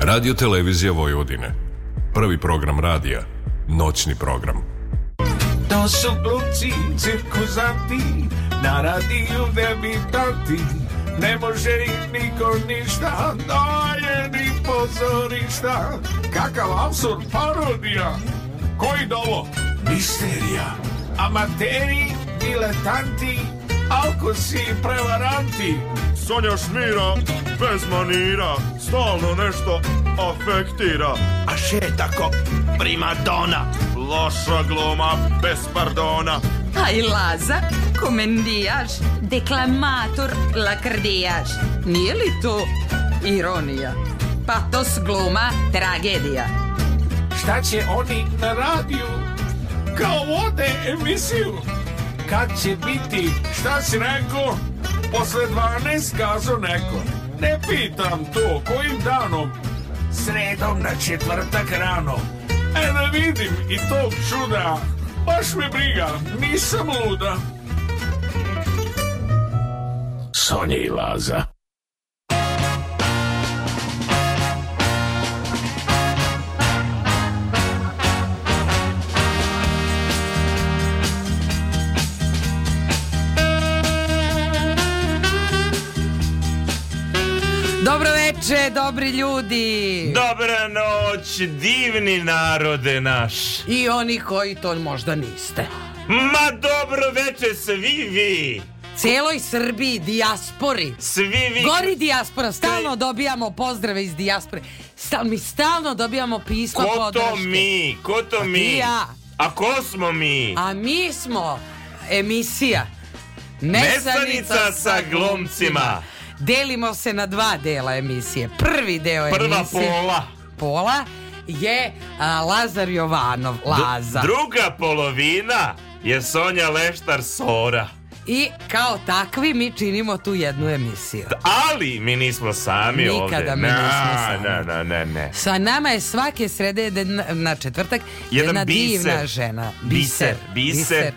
Radio Televizija Vojvodine. Prvi program radija. Noćni program. To su glupci, cirkuzanti, na radiju debitanti. Ne može im niko ništa, dalje ni pozorišta. Kakav absurd parodija. Koji dovo? Misterija. Amateri, diletanti, alkosi i prevaranti. Sonja šmira, bez manira, stalno nešto afektira. A še tako primadona, loša gluma bez pardona. A Laza, komendijaš, deklamator, lakrdijaš. Nije li to ironija? Patos, gluma, tragedija. Šta će oni na radiju? Kao vode emisiju kad će biti, šta si rekao? Posle 12 kazao neko. Ne pitam to, kojim danom? Sredom na četvrtak rano. E da vidim i tog čuda. Baš me briga, nisam luda. Sonja i Laza. Dobro veče, dobri ljudi. Dobra noć, divni narode naš. I oni koji to možda niste. Ma dobro veče svi vi celoj Srbiji, dijaspori. Svi vi... Gori dijaspora, stalno dobijamo pozdrave iz dijaspore. Stal, mi stalno dobijamo pisma Ko podrške. to mi? Ko to A mi? ja. A ko smo mi? A mi smo emisija Mesanica, Mesanica sa glumcima delimo se na dva dela emisije. Prvi deo Prva emisije... Prva pola. Pola je a, Lazar Jovanov, Laza. Druga polovina je Sonja Leštar Sora. I kao takvi mi činimo tu jednu emisiju. Ali mi nismo sami Nikada ovde. Nikada mi na, nismo sami. Na, na, ne, ne. Sa nama je svake srede na četvrtak Jedan biser. divna žena. Biser. biser. biser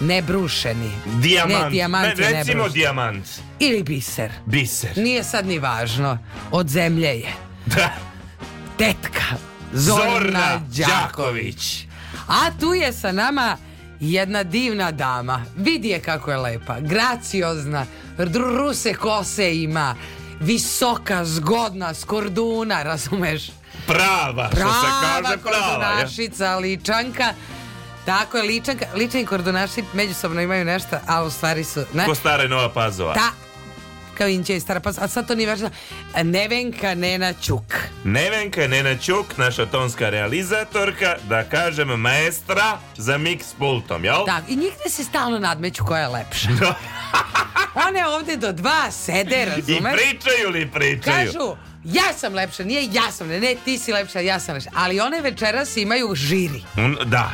Nebrušeni. Dijamant. Ne, dijamant ne, recimo nebrušen. dijamant. Ili biser. Biser. Nije sad ni važno. Od zemlje je. Da. Tetka. Zorna, Zorna Đaković. A tu je sa nama jedna divna dama. Vidi je kako je lepa. Graciozna. Ruse kose ima. Visoka, zgodna, skorduna, razumeš? Prava, što se kaže prava. Prava, ličanka. Tako je, ličan, lični kordonaši međusobno imaju nešto, a u stvari su... Ne? Ko stara i nova pazova. Da, kao Inđe i stara pazova, a sad to nije važno. Nevenka Nena Ćuk. Nevenka Nena Ćuk, naša tonska realizatorka, da kažem maestra za mix pultom, jel? Da, i njih se stalno nadmeću koja je lepša. Da. One ovde do dva sede, razumeš? I pričaju li pričaju? Kažu, ja sam lepša, nije ja sam, ne, ne, ti si lepša, ja sam lepša. Ali one večeras imaju žiri. Da,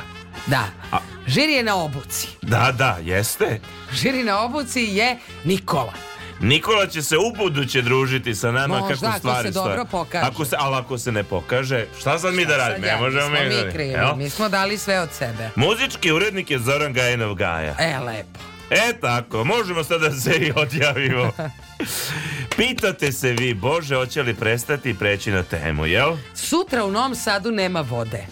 Da. A... Žiri je na obuci. Da, da, jeste. Žiri na obuci je Nikola. Nikola će se u buduće družiti sa nama Možda, kako stvari ako se dobro pokaže. Ako se, ali ako se ne pokaže, šta sad šta mi da radimo? Ja, ne možemo mi, da mi, mi krivi, Evo? mi smo dali sve od sebe. Muzički urednik je Zoran Gajenov Gaja. E, lepo. E tako, možemo sada da se i odjavimo. Pitate se vi, Bože, hoće li prestati preći na temu, jel? Sutra u Novom Sadu nema vode.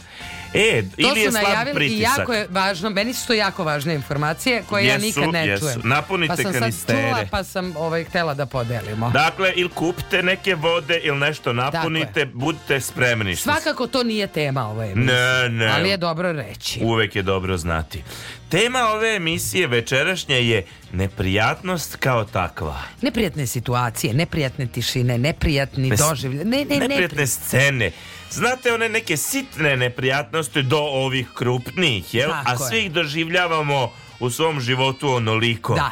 E, to ili su je slab najavili pritisak. i jako je važno, meni su to jako važne informacije koje jesu, ja nikad ne jesu. čujem. Napunite pa sam kanistere. sad čula, pa sam ovaj, htela da podelimo. Dakle, ili kupite neke vode ili nešto napunite, dakle. budite spremni. Svakako to nije tema ove emisije. Ne, ne. Ali je dobro reći. Uvek je dobro znati. Tema ove emisije večerašnje je neprijatnost kao takva. Neprijatne situacije, neprijatne tišine, neprijatni doživlje. Ne, ne, neprijatne, neprijatne scene. Znate one neke sitne neprijatnosti do ovih krupnih, jel? Tako A svih je. doživljavamo u svom životu onoliko. Da.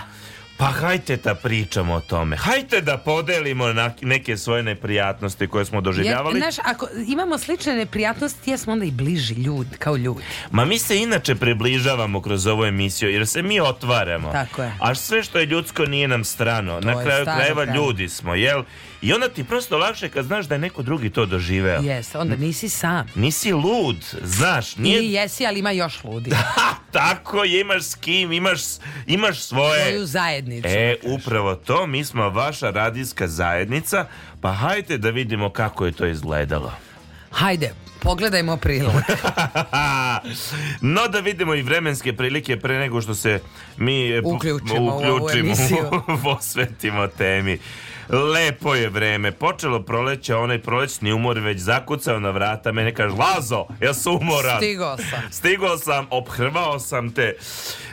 Pa hajte da pričamo o tome. Hajte da podelimo neke svoje neprijatnosti koje smo doživljavali. Jer, znaš, ako imamo slične neprijatnosti, jesmo onda i bliži ljud, kao ljudi. Ma mi se inače približavamo kroz ovu emisiju, jer se mi otvaramo. Tako je. A sve što je ljudsko nije nam strano. To Na kraju krajeva ljudi smo, jel? I onda ti prosto lakše kad znaš da je neko drugi to doživeo. Jes, onda nisi sam. Nisi lud, znaš. Nije... Ili jesi, ali ima još ludi. Da, tako je, imaš s kim, imaš, imaš svoje... Svoju zajednicu. E, da upravo to, mi smo vaša radijska zajednica, pa hajde da vidimo kako je to izgledalo. Hajde, pogledajmo prilog. no da vidimo i vremenske prilike pre nego što se mi uključimo, e, uključimo u ovu emisiju. posvetimo temi. Lepo je vreme, počelo proleće, onaj prolećni umor već zakucao na vrata, mene kaže, Lazo, ja sam umoran. Stigao sam. Stigao sam, obhrvao sam te.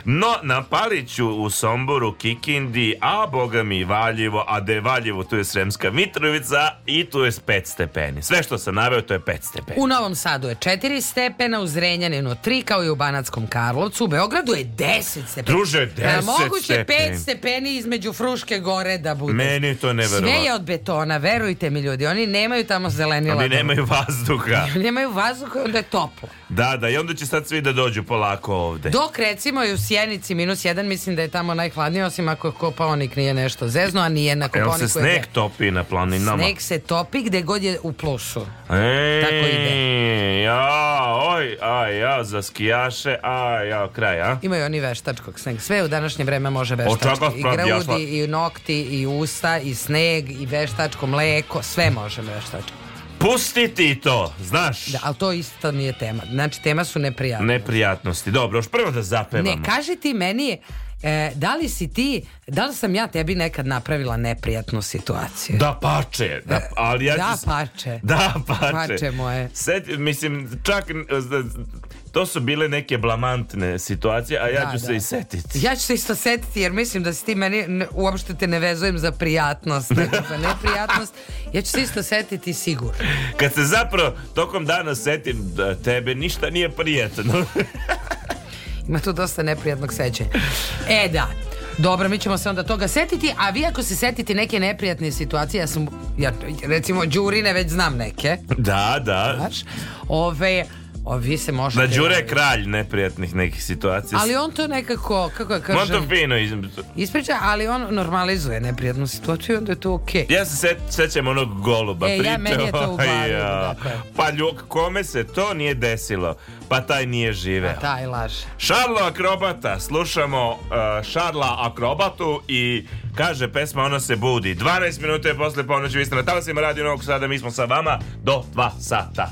No, na Paliću u Somboru, Kikindi, a boga mi Valjevo, a de da Valjevo, tu je Sremska Mitrovica i tu je 5 stepeni. Sve što sam naveo, to je 5 stepeni. U Novom Sadu je 4 stepena, u Zrenjaninu 3, kao i u Banackom Karlovcu. U Beogradu je 10 stepeni. Druže, 10 stepeni. Moguće 5 stepeni između Fruške gore da bude. Meni to ne Sve je od betona, verujte mi ljudi. Oni nemaju tamo zelenila. Oni nemaju vazduha. Oni nemaju vazduha i onda je toplo. Da, da, i onda će sad svi da dođu polako ovde. Dok recimo i u Sjenici minus jedan, mislim da je tamo najhladnije, osim ako je Kopaonik nije nešto zezno, a nije na Kopaoniku. Evo se sneg topi na planinama. Sneg se topi gde god je u plusu. E, Tako ide. Ja, oj, aj, ja, za skijaše, aj, ja, kraj, a? Imaju oni veštačkog snega. Sve u današnje vreme može veštački. I grudi, ja, i nokti, i usta, i sneg sneg i veštačko mleko, sve možemo veštačko. Pusti ti to, znaš. Da, ali to isto nije tema. Znači, tema su neprijatnosti. Neprijatnosti. Dobro, još prvo da zapevamo. Ne, kaži ti meni, e, da li si ti, da li sam ja tebi nekad napravila neprijatnu situaciju? Da pače, da, e, ali ja da ću... pače. Da pače. Pače moje. Sed, mislim, čak e, To su bile neke blamantne situacije, a ja da, ću da. se i setiti. Ja ću se isto setiti jer mislim da si ti meni uopšte te ne vezujem za prijatnost, nego za neprijatnost. Ja ću se isto setiti sigurno. Kad se zapravo tokom dana setim da tebe ništa nije prijatno. Ima tu dosta neprijatnog sećanja. E da, dobro, mi ćemo se onda toga setiti, a vi ako se setite neke neprijatne situacije, ja sam, ja, recimo, Đurine već znam neke. Da, da. Znaš, ove, O, vi se možete... Da Đure je kralj neprijatnih nekih situacija. Ali on to nekako, kako kaže... On to fino iz... ispriča, ali on normalizuje neprijatnu situaciju i onda je to okej. Okay. Ja se se sećam onog goluba e, priče. Ja, meni je to u ja. Ovaj, pa ljok, kome se to nije desilo? Pa taj nije živeo. A pa taj laže. Šarlo Akrobata, slušamo uh, Šarla Akrobatu i kaže pesma Ona se budi. 12 minuta je posle ponoći, vi ste na talasima Radio Novog Sada, mi smo sa vama do 2 sata.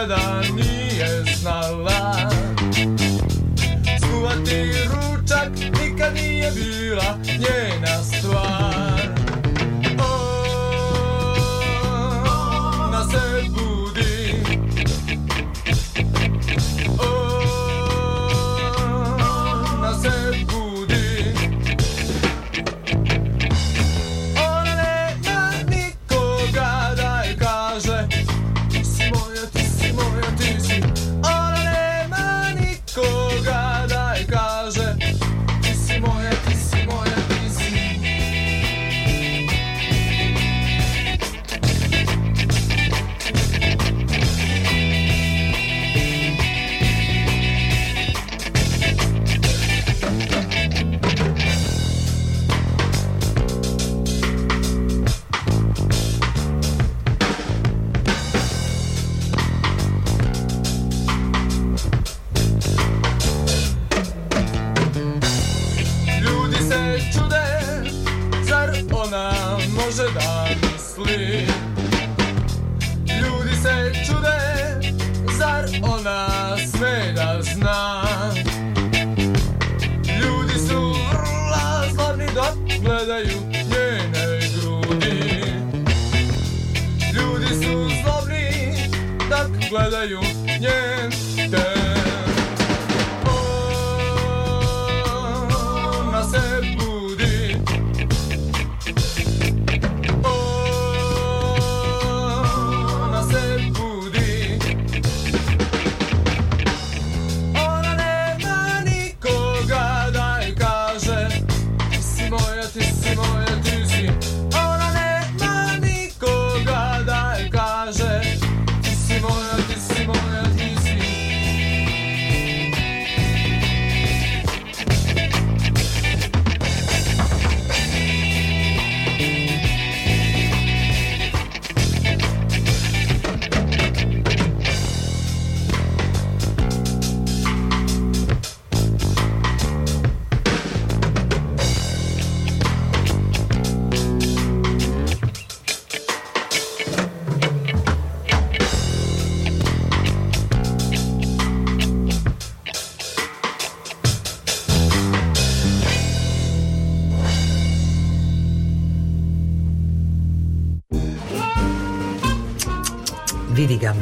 nikada nije znala Skuvati ručak nikad nije bila njena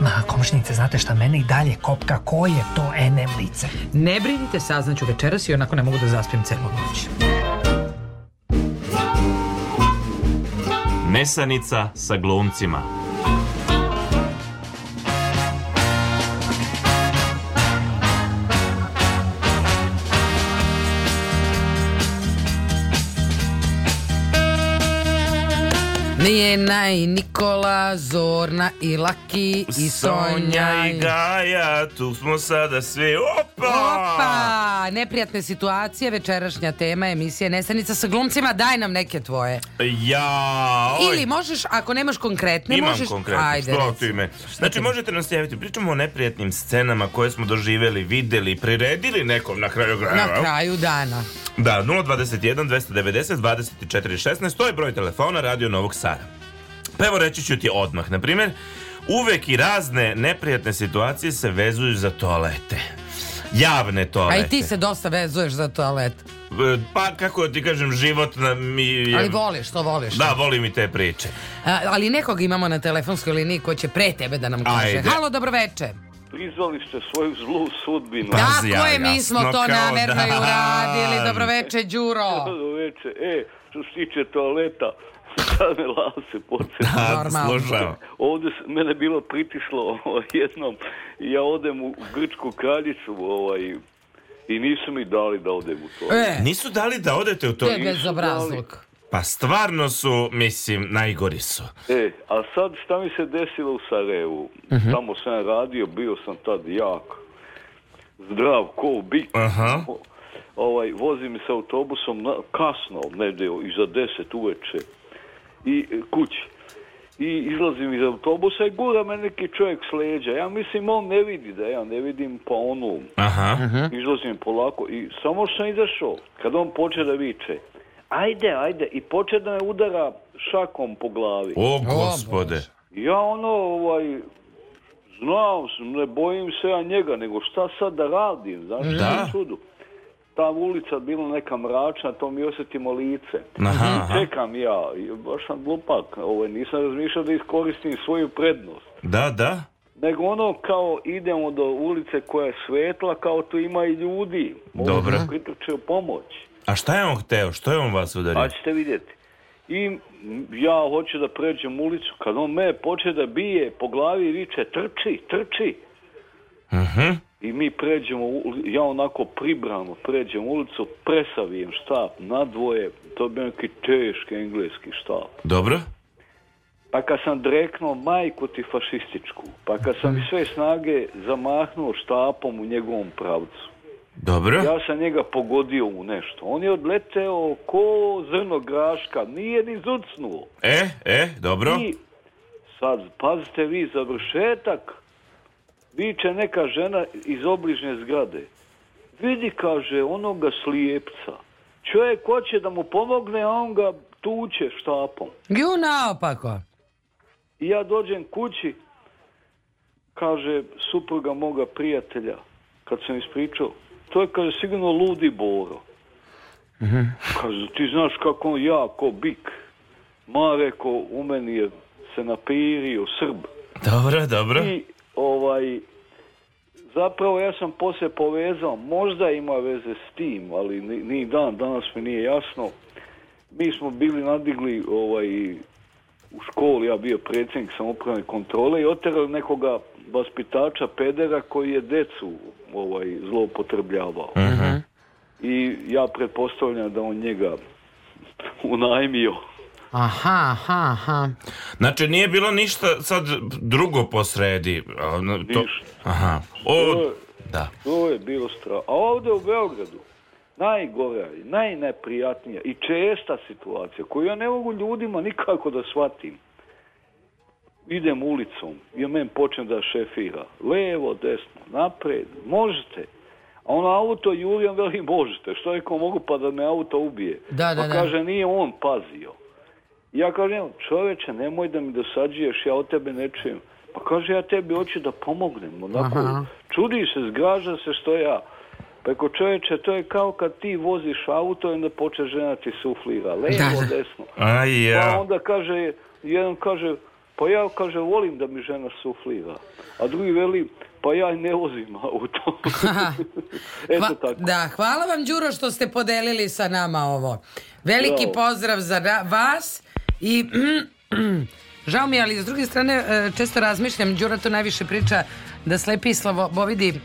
Ma, komšinice, znate šta mene i dalje kopka, ko je to NM lice? Ne brinite, saznaću večeras i onako ne mogu da zaspim celu noć. Nesanica sa glumcima. Nije naj Nikola, Zorna i Laki i Sonja. Sonja i Gaja, tu smo sada svi. Opa! Opa! Neprijatne situacije, večerašnja tema emisije Nesanica sa glumcima. Daj nam neke tvoje. Ja! Oj. Ili možeš, ako nemaš konkretne, Imam možeš... konkretne. Ajde, Što ti ime? Znači, možete nas javiti. Pričamo o neprijatnim scenama koje smo doživeli, videli, priredili nekom na kraju grana. Na kraju dana. Da, 021 290 24 16, to je broj telefona Radio Novog Sada. Pa evo reći ću ti odmah, na primjer, uvek i razne neprijatne situacije se vezuju za toalete. Javne toalete. A i ti se dosta vezuješ za toalet. E, pa, kako ti kažem, život nam je... Ali voliš, to voliš. Da, volim i te priče. A, ali nekog imamo na telefonskoj liniji ko će pre tebe da nam kaže. Ajde. Halo, dobroveče. Prizvali ste svoju zlu sudbinu. Tako je, mi smo to namerno i uradili. Dobroveče, Đuro. Dobroveče. E, što se tiče toaleta, Same lase počeli. Da, Ovdje mene bilo pritislo ovaj, jednom ja odem u Grčku kraljicu ovaj, i nisu mi dali da odem u to. E, nisu dali da odete u to? To je bezobrazluk. Pa stvarno su, mislim, najgori su. E, a sad šta mi se desilo u Sarajevu? Uh mhm. -huh. Tamo sam radio, bio sam tad jak, zdrav, ko bik. Uh o, ovaj, vozim se autobusom na, kasno, negdje iza deset uveče i e, kući. I izlazim iz autobusa i gura me neki čovjek s leđa. Ja mislim, on ne vidi da ja ne vidim, pa onu. Um. Aha. Izlazim polako i samo sam izašao. Kad on poče da viče, ajde, ajde, i poče da me udara šakom po glavi. O, gospode. Ja ono, ovaj, Znao sam, ne bojim se ja njega, nego šta sad da radim, znaš, da. čudu ta ulica bila neka mračna, to mi osjetimo lice. Aha. Čekam ja, baš sam glupak, ovo, ovaj, nisam razmišljao da iskoristim svoju prednost. Da, da. Nego ono kao idemo do ulice koja je svetla, kao tu ima i ljudi. Dobro. Pritrče pomoć. A šta je on hteo? Što je on vas udario? A ćete vidjeti. I ja hoću da pređem ulicu, kad on me poče da bije po glavi i viče trči, trči. Mhm. Uh -huh i mi pređemo, ja onako pribrano pređem ulicu, presavijem štap na dvoje, to dobijem neki teški engleski štap. Dobro. Pa kad sam dreknuo majku ti fašističku, pa kad sam mhm. sve snage zamahnuo štapom u njegovom pravcu. Dobro. Ja sam njega pogodio u nešto. On je odleteo ko zrno graška, nije ni zucnuo. E, e, dobro. I sad, pazite vi, završetak viče neka žena iz obližnje zgrade. Vidi, kaže, onoga slijepca. Čovjek hoće da mu pomogne, a on ga tuče štapom. Ju naopako. I ja dođem kući, kaže supruga moga prijatelja, kad sam ispričao, to je, kaže, sigurno ludi boro. Uh-huh. Kaže, ti znaš kako on ja, ko bik. Ma rekao, u meni je se napirio srb. Dobro, dobro. I ovaj, Zapravo ja sam posle povezao, možda ima veze s tim, ali ni, ni dan, danas mi nije jasno. Mi smo bili nadigli ovaj, u školi, ja bio predsjednik samopravne kontrole i oterali nekoga vaspitača pedera koji je decu ovaj, zloupotrebljavao. Uh mhm. -huh. I ja pretpostavljam da on njega unajmio. Aha, aha, aha. Znači, nije bilo ništa sad drugo posredi. To... Ništa. Aha. O, to je, da. To je bilo strava. A ovde u Beogradu, najgore, i najneprijatnija i česta situacija koju ja ne mogu ljudima nikako da shvatim. Idem ulicom, ja men počnem da šefira. Levo, desno, napred, možete. A ono auto jurijam veli možete. Što je ko mogu pa da me auto ubije? Da, da, pa da. kaže nije on pazio ja kažem, čoveče, nemoj da mi dosađuješ, ja o tebe ne čujem. Pa kaže, ja tebi hoću da pomognem. Onako, čudi se, zgraža se što ja. Pa ako čoveče, to je kao kad ti voziš auto i onda poče žena ti suflira, levo, da. desno. Aj, ja. Pa onda kaže, jedan kaže, pa ja, kaže, volim da mi žena suflira. A drugi veli, pa ja ne vozim auto. Eto Hva, tako. Da, hvala vam, Đuro, što ste podelili sa nama ovo. Veliki Bravo. pozdrav za vas I žao mi je, ali s druge strane e, često razmišljam, Đura to najviše priča da slepi i slavovidi e,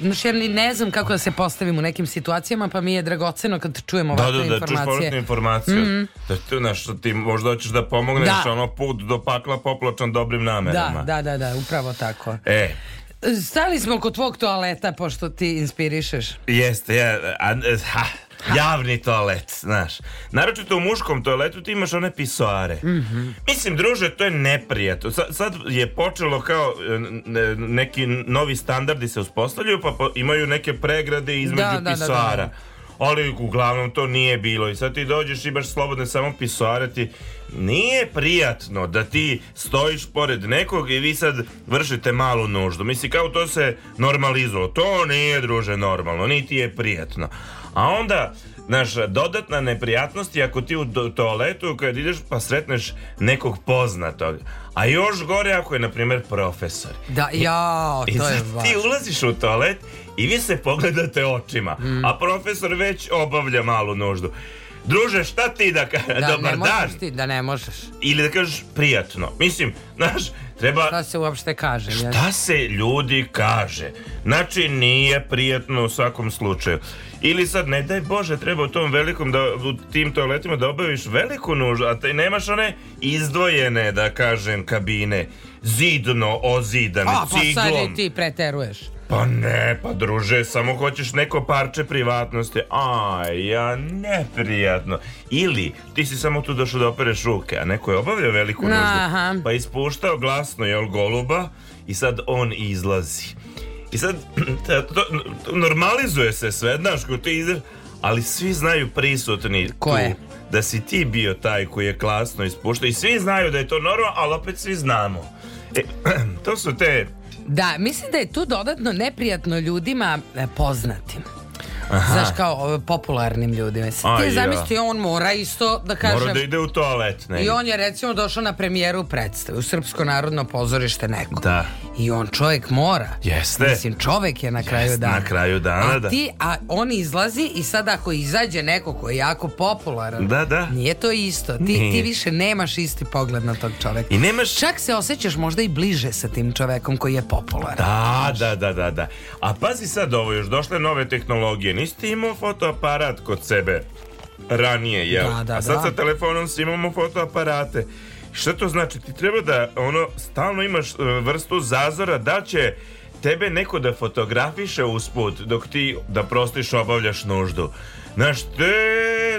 znači ja ne znam kako da se postavim u nekim situacijama, pa mi je dragoceno kad čujem da, ovakve informacije. Da, da, mhm. da, čuš povratnu informaciju. Mm -hmm. Da ti, znaš, ti možda hoćeš da pomogneš da. ono put do pakla popločan dobrim namerama. Da, da, da, da, upravo tako. E, Stali smo kod tvog toaleta pošto ti inspirišeš. Jeste, ja, a, ha, Javni toalet, znaš. Naročito u muškom toaletu ti imaš one pisoare. Mm -hmm. Mislim, druže, to je neprijatno. Sad je počelo kao e, neki novi standardi se uspostavljaju, pa imaju neke pregrade između da, da, da, da, da. pisoara. Da, ali uglavnom to nije bilo i sad ti dođeš imaš slobodne samo pisoare ti nije prijatno da ti stojiš pored nekog i vi sad vršite malu nuždu. Misli, kao to se normalizovalo. To nije, druže, normalno, niti je prijatno. A onda, znaš, dodatna neprijatnost je ako ti u toaletu kad ideš pa sretneš nekog poznatog. A još gore ako je, na primjer, profesor. Da, jao, to I, je važno. Ti ulaziš u toalet i vi se pogledate očima, mm. a profesor već obavlja malu nuždu druže šta ti da kažeš, da, dobar ne dan. Ti, da ne možeš. Ili da kažeš prijatno. Mislim, znaš, treba... Šta se uopšte kaže? Šta ja? se ljudi kaže? Znači, nije prijatno u svakom slučaju. Ili sad, ne daj Bože, treba u tom velikom, da, u tim toaletima da obaviš veliku nužu, a te nemaš one izdvojene, da kažem, kabine. Zidno, ozidane, ciglom. A, pa sad i ti preteruješ. Pa ne, pa druže, samo hoćeš neko parče privatnosti. Aj, ja, neprijatno. Ili, ti si samo tu došao da opereš ruke, a neko je obavljao veliku nuždu. Pa ispuštao glasno, jel, goluba, i sad on izlazi. I sad, to, normalizuje se sve, znaš, ko ti izra... Ali svi znaju prisutni Ko je? Tu, da si ti bio taj koji je klasno ispuštao i svi znaju da je to normalno, ali opet svi znamo. E, to su te Da, mislim da je tu dodatno neprijatno ljudima e, poznatim. Aha. Znaš kao popularnim ljudima. Ti zamisli on mora isto da kaže. Mora da ide u toalet, ne. I on je recimo došao na premijeru predstave u Srpsko narodno pozorište neko. Da. I on čovjek mora. Jeste. Mislim čovjek je na kraju Jeste, dana. Na kraju dana, a da. ti a on izlazi i sad ako izađe neko ko je jako popularan. Da, da. Nije to isto. Ti nije. ti više nemaš isti pogled na tog čovjeka. I nemaš Čak se osjećaš možda i bliže sa tim čovjekom koji je popularan. Da, da, da, da, da. A pazi sad ovo, još došle nove tehnologije niste Nisi imao fotoaparat kod sebe ranije, jel? Da, da, A sad da. sa telefonom si imamo fotoaparate. Šta to znači? Ti treba da ono stalno imaš e, vrstu zazora da će tebe neko da fotografiše usput dok ti da prostiš obavljaš nuždu. Znaš, te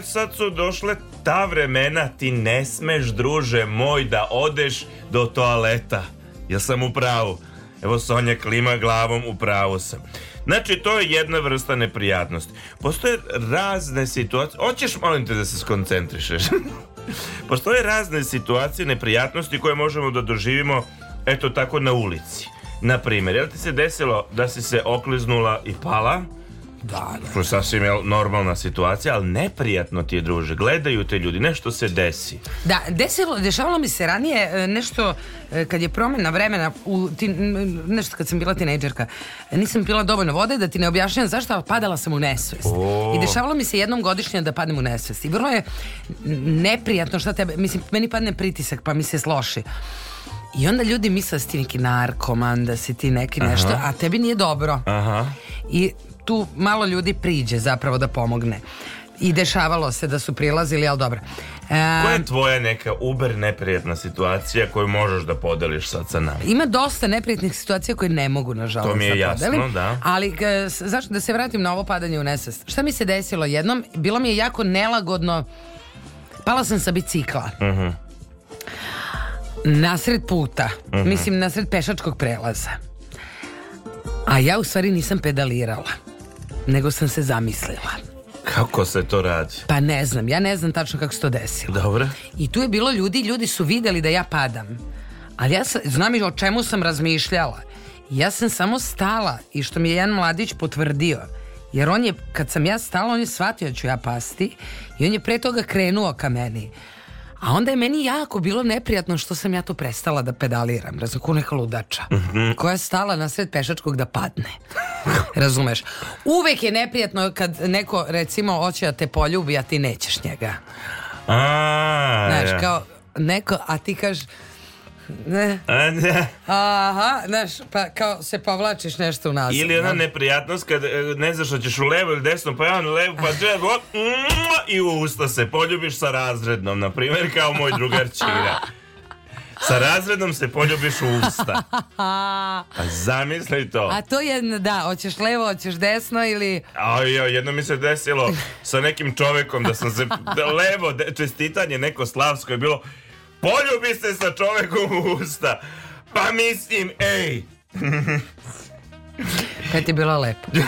sad su došle ta vremena, ti ne smeš druže moj da odeš do toaleta. Ja sam u pravu. Evo Sonja klima glavom, u pravu sam. Znači, to je jedna vrsta neprijatnosti. Postoje razne situacije... Hoćeš, molim te, da se skoncentrišeš. Postoje razne situacije neprijatnosti koje možemo da doživimo, eto tako, na ulici. Na primjer, jel ti se desilo da si se okliznula i pala? Da, da. Što je da. normalna situacija, ali neprijatno ti je, druže. Gledaju te ljudi, nešto se desi. Da, desilo, dešavalo mi se ranije e, nešto e, kad je promena vremena, u, ti, nešto kad sam bila tinejdžerka, nisam pila dovoljno vode da ti ne objašnjam zašto, ali padala sam u nesvest. O. I dešavalo mi se jednom godišnje da padnem u nesvest. I vrlo je neprijatno šta tebe, mislim, meni padne pritisak pa mi se sloši. I onda ljudi misle da si ti neki narkoman, da si ti neki nešto, Aha. a tebi nije dobro. Aha. I tu malo ljudi priđe zapravo da pomogne i dešavalo se da su prilazili, ali dobro. E, Koja je tvoja neka uber neprijatna situacija koju možeš da podeliš sad sa nama? Ima dosta neprijatnih situacija koje ne mogu, nažalost, to mi je da jasno, podelim, da. Ali, e, zašto da se vratim na ovo padanje u nesvest? Šta mi se desilo jednom? Bilo mi je jako nelagodno. Pala sam sa bicikla. Uh mhm. -huh. Nasred puta. Uh mhm. -huh. Mislim, nasred pešačkog prelaza. A ja u stvari nisam pedalirala nego sam se zamislila. Kako se to radi? Pa ne znam, ja ne znam tačno kako se to desilo. Dobro. I tu je bilo ljudi, ljudi su videli da ja padam. Ali ja sam, znam i o čemu sam razmišljala. Ja sam samo stala i što mi je jedan mladić potvrdio. Jer on je, kad sam ja stala, on je shvatio da ću ja pasti i on je pre toga krenuo ka meni. A onda je meni jako bilo neprijatno što sam ja to prestala da pedaliram. Razumeš, ludača mm -hmm. koja je stala na sred pešačkog da padne. Razumeš? Uvek je neprijatno kad neko recimo hoće da te poljubi, a ti nećeš njega. A, Znaš, ja. kao neko, a ti kažeš Ne. A, ne. Aha, znaš, pa kao se povlačiš nešto u nas. Ili ona neprijatnost kad e, ne znaš što ćeš u levo ili desno, pa ja na levo, pa džet, i u usta se poljubiš sa razrednom, na primjer, kao moj drugar Čira. Sa razredom se poljubiš u usta. Pa zamisli to. A to je, da, hoćeš levo, hoćeš desno ili... A jo, jedno mi se desilo sa nekim čovekom da sam se... Da, levo, de, čestitanje neko slavsko je bilo poljubi se sa čovekom u usta. Pa mislim, ej. Kad ti je bilo lepo.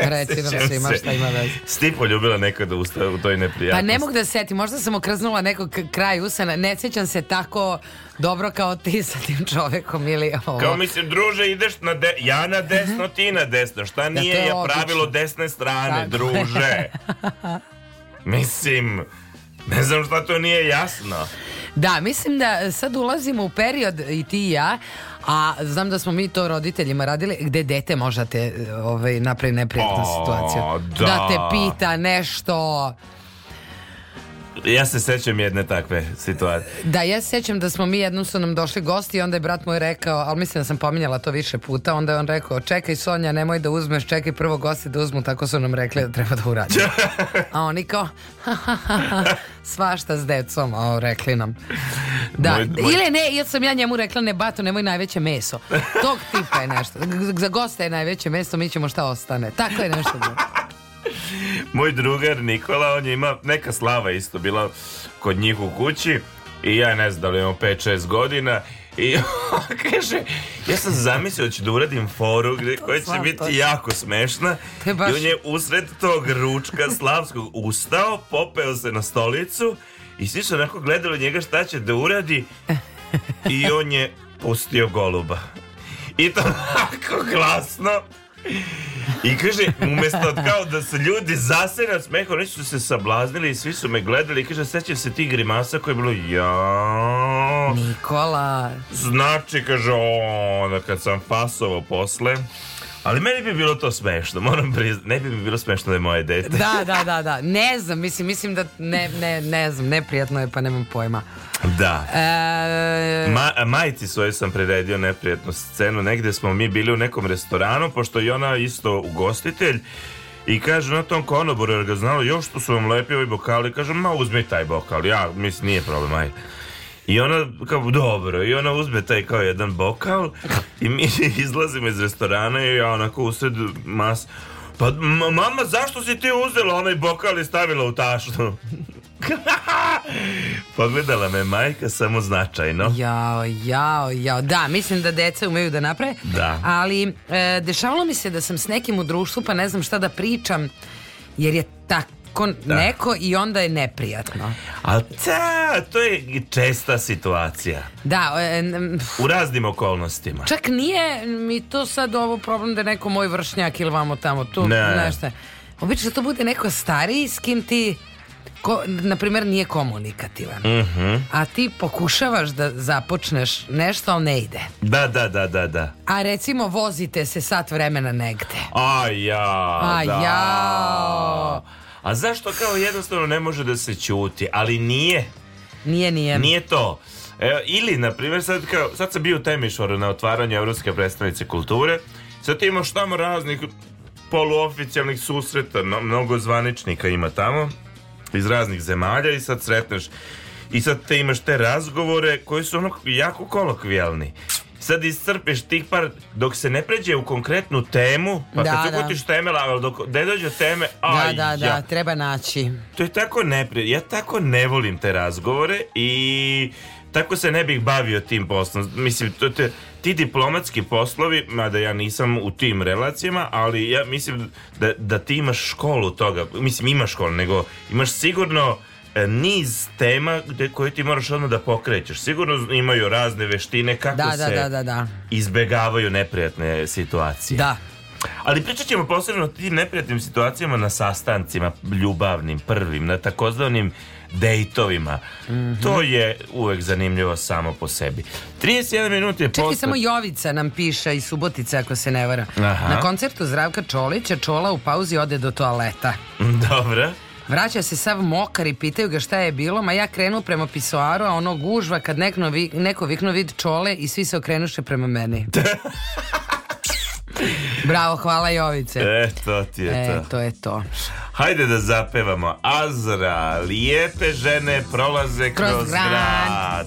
Reci nam svima se. šta ima veze. Sti poljubila nekada usta u toj neprijatnosti. Pa ne mogu da setim, možda sam okrznula nekog kraj usana, ne sećam se tako dobro kao ti sa tim čovekom ili ovo. Kao mislim, druže, ideš na de ja na mhm. desno, ti na desno. Šta da, nije ja, je, pravilo desne strane, tako. druže? mislim, ne znam šta to nije jasno. Da, mislim da sad ulazimo u period i ti i ja, a znam da smo mi to roditeljima radili, gde dete možda te ovaj, napravi neprijatnu pa, situaciju. Da. da te pita nešto... Ja se sećam jedne takve situacije. Da, ja se sećam da smo mi jednom su nam došli gosti i onda je brat moj rekao, ali mislim da sam pominjala to više puta, onda je on rekao, čekaj Sonja, nemoj da uzmeš, čekaj prvo gosti da uzmu, tako su nam rekli da treba da uradi. A oni kao, svašta s decom, o, rekli nam. Da, moj, moj... ili ne, jer sam ja njemu rekla, ne bato, nemoj najveće meso. Tog tipa je nešto. Za goste je najveće meso, mi ćemo šta ostane. Tako je nešto bilo. moj drugar Nikola, on je ima neka slava isto bila kod njih u kući i ja ne znam da li imamo 5-6 godina i kaže, ja sam zamislio da ću da uradim foru gde, koja će biti jako smešna baš... i on je usred tog ručka slavskog ustao, popeo se na stolicu i svi su onako gledali njega šta će da uradi i on je pustio goluba. I to tako glasno I kaže, umesto kao da se ljudi zasere od smeha, oni su se sablaznili i svi su me gledali i kaže, sećam se ti grimasa koje je bilo, ja... Nikola... Znači, kaže, onda kad sam fasovo posle, ali meni bi bilo to smešno, moram priznati. Ne bi mi bilo smešno da je moje dete. Da, da, da, da. Ne znam, mislim, mislim da ne, ne, ne znam, neprijatno je pa nemam pojma. Da. E... Ma, majici svoje sam priredio neprijatnu scenu. Negde smo mi bili u nekom restoranu, pošto je ona isto ugostitelj. I kaže na tom konoboru, jer ga znalo, još što su vam lepi ovi bokali, kaže, ma uzmi taj bokal, ja, mislim, nije problem, aj. I ona, kao, dobro, i ona uzme taj kao jedan bokal i mi izlazimo iz restorana i ja onako usred mas... Pa, mama, zašto si ti uzela onaj bokal i stavila u tašnu? Pogledala me majka samo značajno. Jao, jao, jao. Da, mislim da deca umeju da naprave. Da. Ali e, dešavalo mi se da sam s nekim u društvu pa ne znam šta da pričam jer je tako da. neko i onda je neprijatno. A ta, to je česta situacija. Da. E, u raznim okolnostima. Čak nije mi to sad ovo problem da je neko moj vršnjak ili vamo tamo. Tu, ne. Obično to bude neko stariji s kim ti ko, na primjer nije komunikativan mm -hmm. a ti pokušavaš da započneš nešto ali ne ide da da da da da a recimo vozite se sat vremena negde a ja a da. ja a zašto kao jednostavno ne može da se ćuti ali nije nije nije nije to e, ili na primer, sad, kao, sad sam bio u Temišvaru na otvaranju Evropske predstavnice kulture sad ti imaš tamo raznih poluoficijalnih susreta mnogo zvaničnika ima tamo iz raznih zemalja i sad sretneš i sad te imaš te razgovore koji su ono jako kolokvijalni sad iscrpiš tih par dok se ne pređe u konkretnu temu pa da, kad se da. teme ali dok ne dođe teme da, aj, da, da, ja. da, treba naći to je tako neprijatno ja tako ne volim te razgovore i tako se ne bih bavio tim poslom mislim to te ti diplomatski poslovi, mada ja nisam u tim relacijama, ali ja mislim da, da ti imaš školu toga, mislim imaš školu, nego imaš sigurno e, niz tema gde, koje ti moraš odmah da pokrećeš. Sigurno imaju razne veštine kako da, da, se da, da, da, izbegavaju neprijatne situacije. Da. Ali pričat ćemo posebno o tim neprijatnim situacijama na sastancima, ljubavnim, prvim, na takozvanim dejtovima. Mm -hmm. To je uvek zanimljivo samo po sebi. 31 minut je posto... Čekaj, samo Jovica nam piše iz Subotice, ako se ne vara. Aha. Na koncertu Zdravka Čolića Čola u pauzi ode do toaleta. Dobro. Vraća se sav mokar i pitaju ga šta je bilo, ma ja krenu prema pisoaru, a ono gužva kad nekno vi, neko viknu vid čole i svi se okrenuše prema meni. Bravo, hvala Jovice. Eto ti je to. Eto je to. Hajde da zapevamo. Azra, lijepe žene prolaze kroz, kroz grad. grad.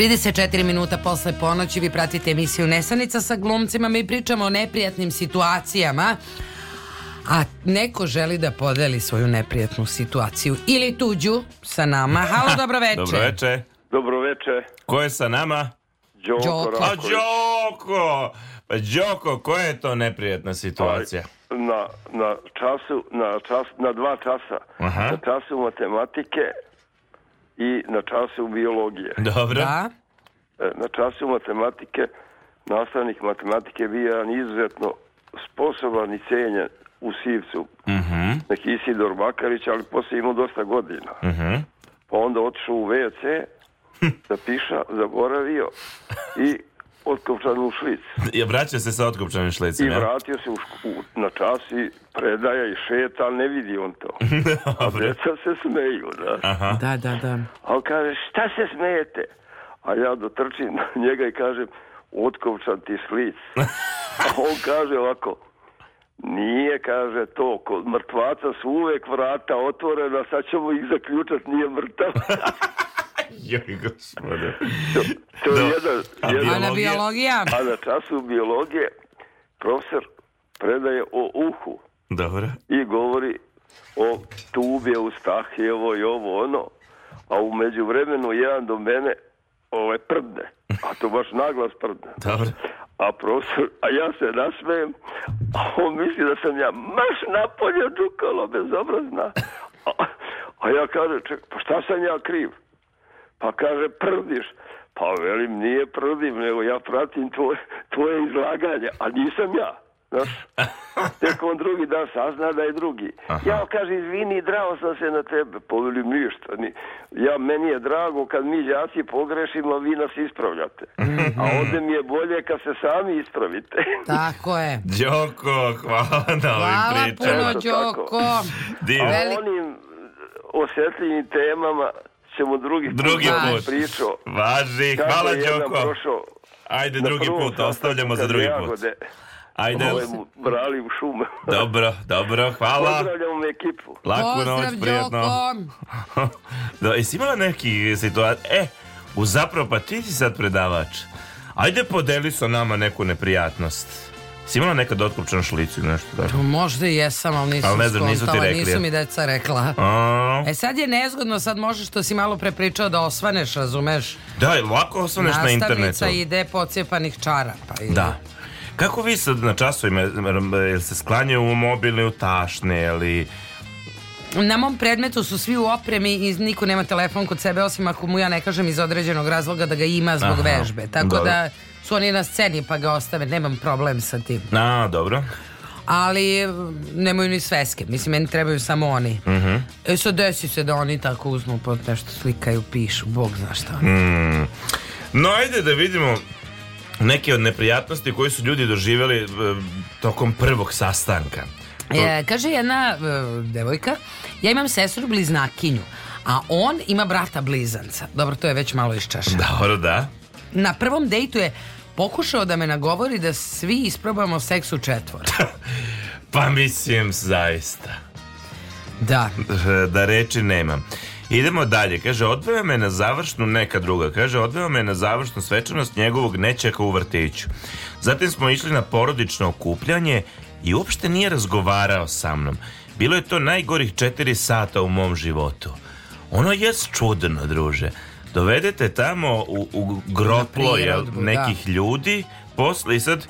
34 minuta posle ponoći vi pratite emisiju Nesanica sa glumcima. Mi pričamo o neprijatnim situacijama a neko želi da podeli svoju neprijatnu situaciju ili tuđu sa nama. Halo, veče. Dobro veče. Ko je sa nama? Đoko. Đoko. A, pa Đoko! Pa Đoko, koja je to neprijatna situacija? Na, na času, na, čas, na dva časa. Aha. Na času matematike i na času biologije. Dobro. Da. E, na času matematike nastavnik matematike bio jedan izuzetno sposoban i cenjen u Sivcu. Uh-huh. Isidor Bakarić, ali poslije imao dosta godina. Uh-huh. Pa onda otišao u WC, zapiša, hm. da zaboravio i otkopčan u Švic. Ja vraća se sa otkopčanim šlicom, I ja? vratio se u, u, na čas i predaja i šeta, ne vidi on to. A djeca se smeju, da. Aha. Da, da, da. A on kaže, šta se smejete? A ja dotrčim na njega i kažem, otkopčan ti šlic. A on kaže ovako, nije, kaže to, kod mrtvaca su uvek vrata otvorena, sad ćemo ih zaključati, nije mrtav. Joj, gospode. To, to je jedan... A na biologija? A na času biologije profesor predaje o uhu. Dobro. I govori o tube, ustahi, evo i ovo, ono. A u međuvremenu jedan do mene ove ovaj, prdne. A to baš naglas prdne. Dobro. A profesor, a ja se nasmejem, a on misli da sam ja maš napolje džukalo bezobrazna. A, a ja kažem, ček, pa šta sam ja kriv? Pa kaže, prdiš. Pa velim, nije prdim, nego ja pratim tvoje, tvoje izlaganje, a nisam ja. Znaš, tek on drugi dan sazna da je drugi. Aha. Ja kaže, izvini, drao sam se na tebe. Poveli pa ništa. Ni. Ja, meni je drago kad mi džaci pogrešimo, vi nas ispravljate. A mhm. ovde mi je bolje kad se sami ispravite. tako je. Đoko, hvala na ovim Hvala puno, Đoko. Divno. A onim osjetljivim temama ćemo drugi put, drugi da put. priču. Važi, hvala Đoko. Ajde drugi put, ostavljamo za drugi put. Jagode. Ajde. Ove ovaj mu brali u šume. Dobro, dobro, hvala. Pozdravljam ekipu. Laku noć, prijatno. da, jesi imala neki situacija? E, u zapravo, pa ti si sad predavač. Ajde podeli sa nama neku neprijatnost. Si imala nekad otkopčanu šlicu ili nešto tako? Pa možda i jesam, ali nisam ali ne znam, nisu, rekli, nisu mi deca rekla. A... E sad je nezgodno, sad možeš što si malo prepričao da osvaneš, razumeš? Da, lako osvaneš na internetu. Nastavnica ide pocijepanih Pa I... Da. Kako vi sad na časovima, jel se sklanjaju u mobilne, u tašne, ili na mom predmetu su svi u opremi i niko nema telefon kod sebe osim ako mu ja ne kažem iz određenog razloga da ga ima zbog Aha, vežbe. Tako dobro. da su oni na sceni pa ga ostave, nemam problem sa tim. A, dobro. Ali nemaju ni sveske, mislim meni trebaju samo oni. Mm -hmm. E sad desi se da oni tako uzmu pod nešto slikaju, pišu, bog zna šta. Mm. No ajde da vidimo neke od neprijatnosti koje su ljudi doživjeli e, tokom prvog sastanka. E, kaže jedna e, devojka, ja imam sestru bliznakinju, a on ima brata blizanca. Dobro, to je već malo iz čaša. Dobro, da. Na prvom dejtu je pokušao da me nagovori da svi isprobamo seks u četvor. pa mislim, zaista. Da. E, da reči nemam. Idemo dalje, kaže, odveo me na završnu, neka druga, kaže, odveo me na završnu svečanost njegovog nećaka u vrtiću. Zatim smo išli na porodično okupljanje, i uopšte nije razgovarao sa mnom. Bilo je to najgorih četiri sata u mom životu. Ono je čudno, druže. Dovedete tamo u, u grotlo prirodbu, da. nekih da. ljudi, posle i sad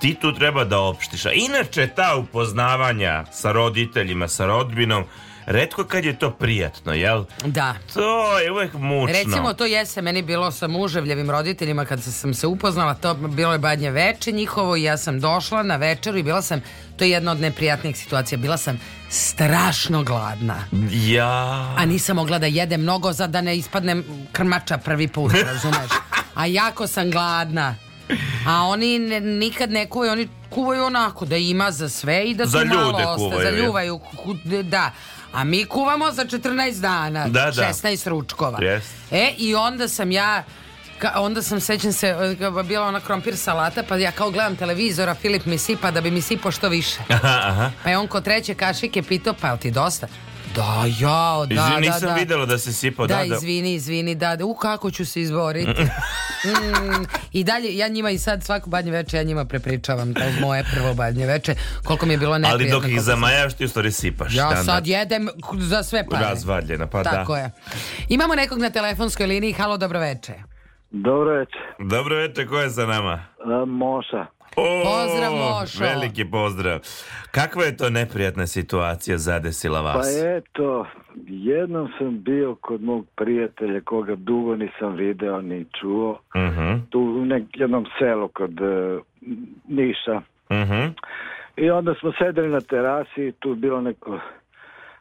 ti tu treba da opštiš. A inače ta upoznavanja sa roditeljima, sa rodbinom, Redko kad je to prijatno, jel? Da. To je uvek mučno. Recimo, to jeste meni bilo sa muževljevim roditeljima kad sam se upoznala, to bilo je badnje veče njihovo i ja sam došla na večeru i bila sam, to je jedna od neprijatnijih situacija, bila sam strašno gladna. Ja. A nisam mogla da jedem mnogo za da ne ispadnem krmača prvi put, razumeš? A jako sam gladna. A oni ne, nikad ne kuvaju, oni kuvaju onako da ima za sve i da za ljude malo osta, kuvaju. Za ljuvaju, da. A mi kuvamo za 14 dana, da, 16 da. ručkova. Yes. E, i onda sam ja onda sam sećam se e, bila ona krompir salata pa ja kao gledam televizora Filip mi sipa da bi mi sipo što više aha, aha. pa je on ko treće kašike pitao pa ti dosta Da, ja, da, izvini, da, nisam da. videla da se sipao, da, da. Da, izvini, izvini, da, da, u kako ću se izboriti. mm, I dalje, ja njima i sad svako badnje veče, ja njima prepričavam to moje prvo badnje veče, koliko mi je bilo neprijedno. Ali dok ih zamajaš, ti u stvari sipaš. Ja danas. Da. sad jedem za sve pare. Razvaljena, pa da. Tako da. je. Imamo nekog na telefonskoj liniji, halo, dobro veče. Dobro veče. Dobro veče, ko je sa nama? E, Moša. O, pozdrav Mošo. Veliki pozdrav. Kakva je to neprijatna situacija zadesila vas? Pa eto, jednom sam bio kod mog prijatelja koga dugo nisam video ni čuo. Uh mhm. -huh. Tu u nek jednom selu kod uh, Niša. Uh mhm. -huh. I onda smo sedeli na terasi i tu bilo neko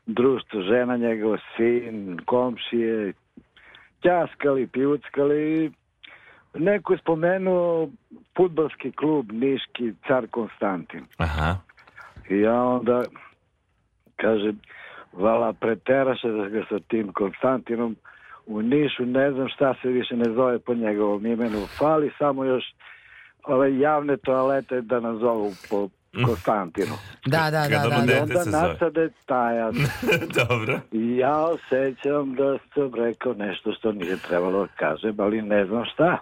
društvo, žena, njegov sin, komšije, ćaskali, pivuckali i Neko je spomenuo futbalski klub Niški Car Konstantin. Aha. I ja onda kaže, vala preteraše da ga sa tim Konstantinom u Nišu, ne znam šta se više ne zove po njegovom imenu. Fali samo još ove javne toalete da nazovu po Konstantinu. Da, da, da. da, da. Onda nasade tajan. Dobro. Ja osjećam da sam rekao nešto što nije trebalo da kažem, ali ne znam šta.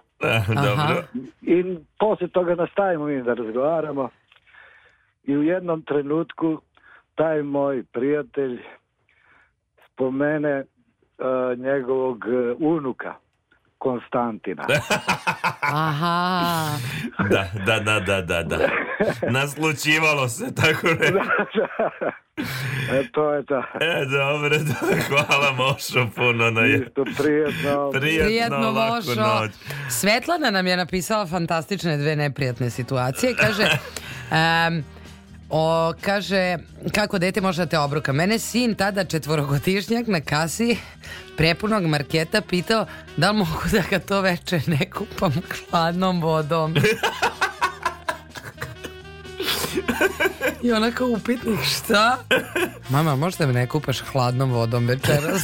Dobro. I poslije toga nastavimo mi da razgovaramo. I u jednom trenutku taj moj prijatelj spomene uh, njegovog e, unuka. Konstantina. Aha. da, da, da, da, da. da. Naslučivalo se, tako reći. Da, da. E, to je to. E, dobro, dobro. Da, hvala Mošo puno na je. Isto, prijetno. Prijetno, prijetno Mošo. Noć. Svetlana nam je napisala fantastične dve neprijatne situacije. Kaže, um, o, kaže, kako dete može da te obruka. Mene sin tada četvorogodišnjak na kasi prepunog marketa pitao da li mogu da ga to veče ne kupam hladnom vodom. I ona kao upitnik, šta? Mama, možda me ne kupaš hladnom vodom večeras?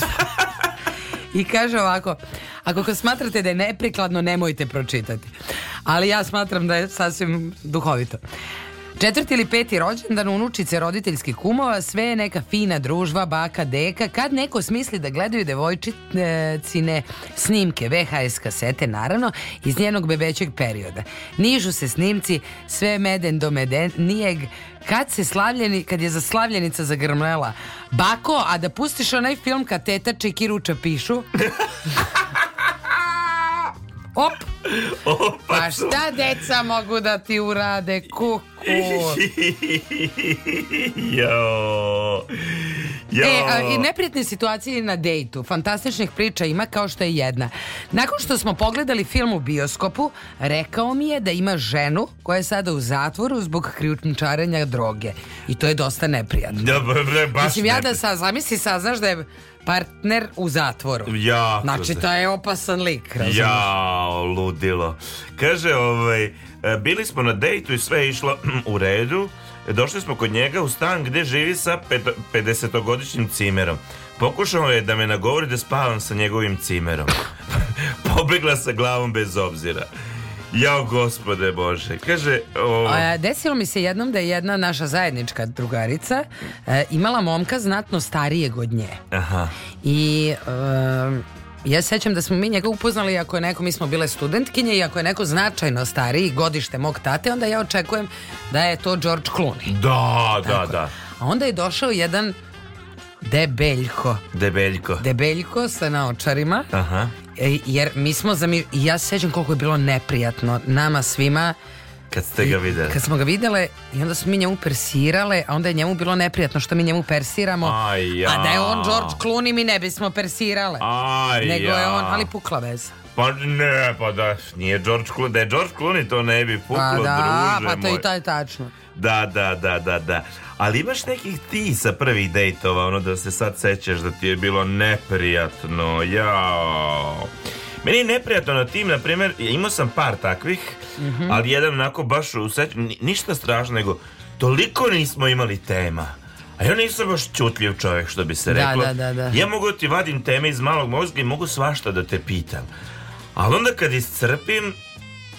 I kaže ovako, ako ko smatrate da je neprikladno, nemojte pročitati. Ali ja smatram da je sasvim duhovito. Četvrti ili peti rođendan, unučice roditeljskih kumova, sve je neka fina družva, baka, deka. Kad neko smisli da gledaju devojčicine snimke, VHS kasete, naravno, iz njenog bebećeg perioda. Nižu se snimci, sve meden do meden, nijeg, kad se slavljeni, kad je za slavljenica zagrmlela. Bako, a da pustiš onaj film kad teta čekiruča pišu... Op! Opa, pa šta deca mogu da ti urade, kuku? jo. Jo. E, a, i neprijatne situacije na dejtu. Fantastičnih priča ima kao što je jedna. Nakon što smo pogledali film u bioskopu, rekao mi je da ima ženu koja je sada u zatvoru zbog krijumčarenja droge. I to je dosta neprijatno. Da, ba, baš Mislim, ja da sa, zamisli, saznaš da je partner u zatvoru. Ja. Znači, to je opasan lik, razumiješ? Ja, ludilo. Kaže, ovaj, e, bili smo na dejtu i sve je išlo u redu. Došli smo kod njega u stan gdje živi sa 50-godišnjim cimerom. Pokušao je da me nagovori da spavam sa njegovim cimerom. Pobegla sa glavom bez obzira. Jao gospode Bože. Kaže, o... A, desilo mi se jednom da je jedna naša zajednička drugarica e, imala momka znatno starijeg od nje. Aha. I e, ja sećam da smo mi njega upoznali ako je neko, mi smo bile studentkinje i ako je neko značajno stariji godište mog tate, onda ja očekujem da je to George Clooney. Da, da Tako. da, da. A onda je došao jedan Debeljko. Debeljko. Debeljko sa naočarima. Aha. E, jer mi smo za mi... Ja se sjećam koliko je bilo neprijatno nama svima. Kad ste ga videli. Kad smo ga vidjele i onda smo mi njemu persirale, a onda je njemu bilo neprijatno što mi njemu persiramo. Aj ja. A da je on George Clooney mi ne bismo persirale. Aj Nego ja. je on, ali pukla veza. Pa ne, pa da, nije George Clooney, da je George Clooney to ne bi puklo, pa da, druže Pa da, pa to moj. i to je tačno. Da, da, da, da, da. Ali imaš nekih ti sa prvih dejtova, ono da se sad sećaš da ti je bilo neprijatno, jao. Meni je neprijatno na tim, na primjer, imao sam par takvih, mm -hmm. ali jedan onako baš u sećanju, ništa strašno, nego toliko nismo imali tema. A ja nisam baš čutljiv čovek, što bi se da, da, reklo. Da, da, da, ja mogu da ti vadim teme iz malog mozga i mogu svašta da te pitam. Ali onda kad iscrpim,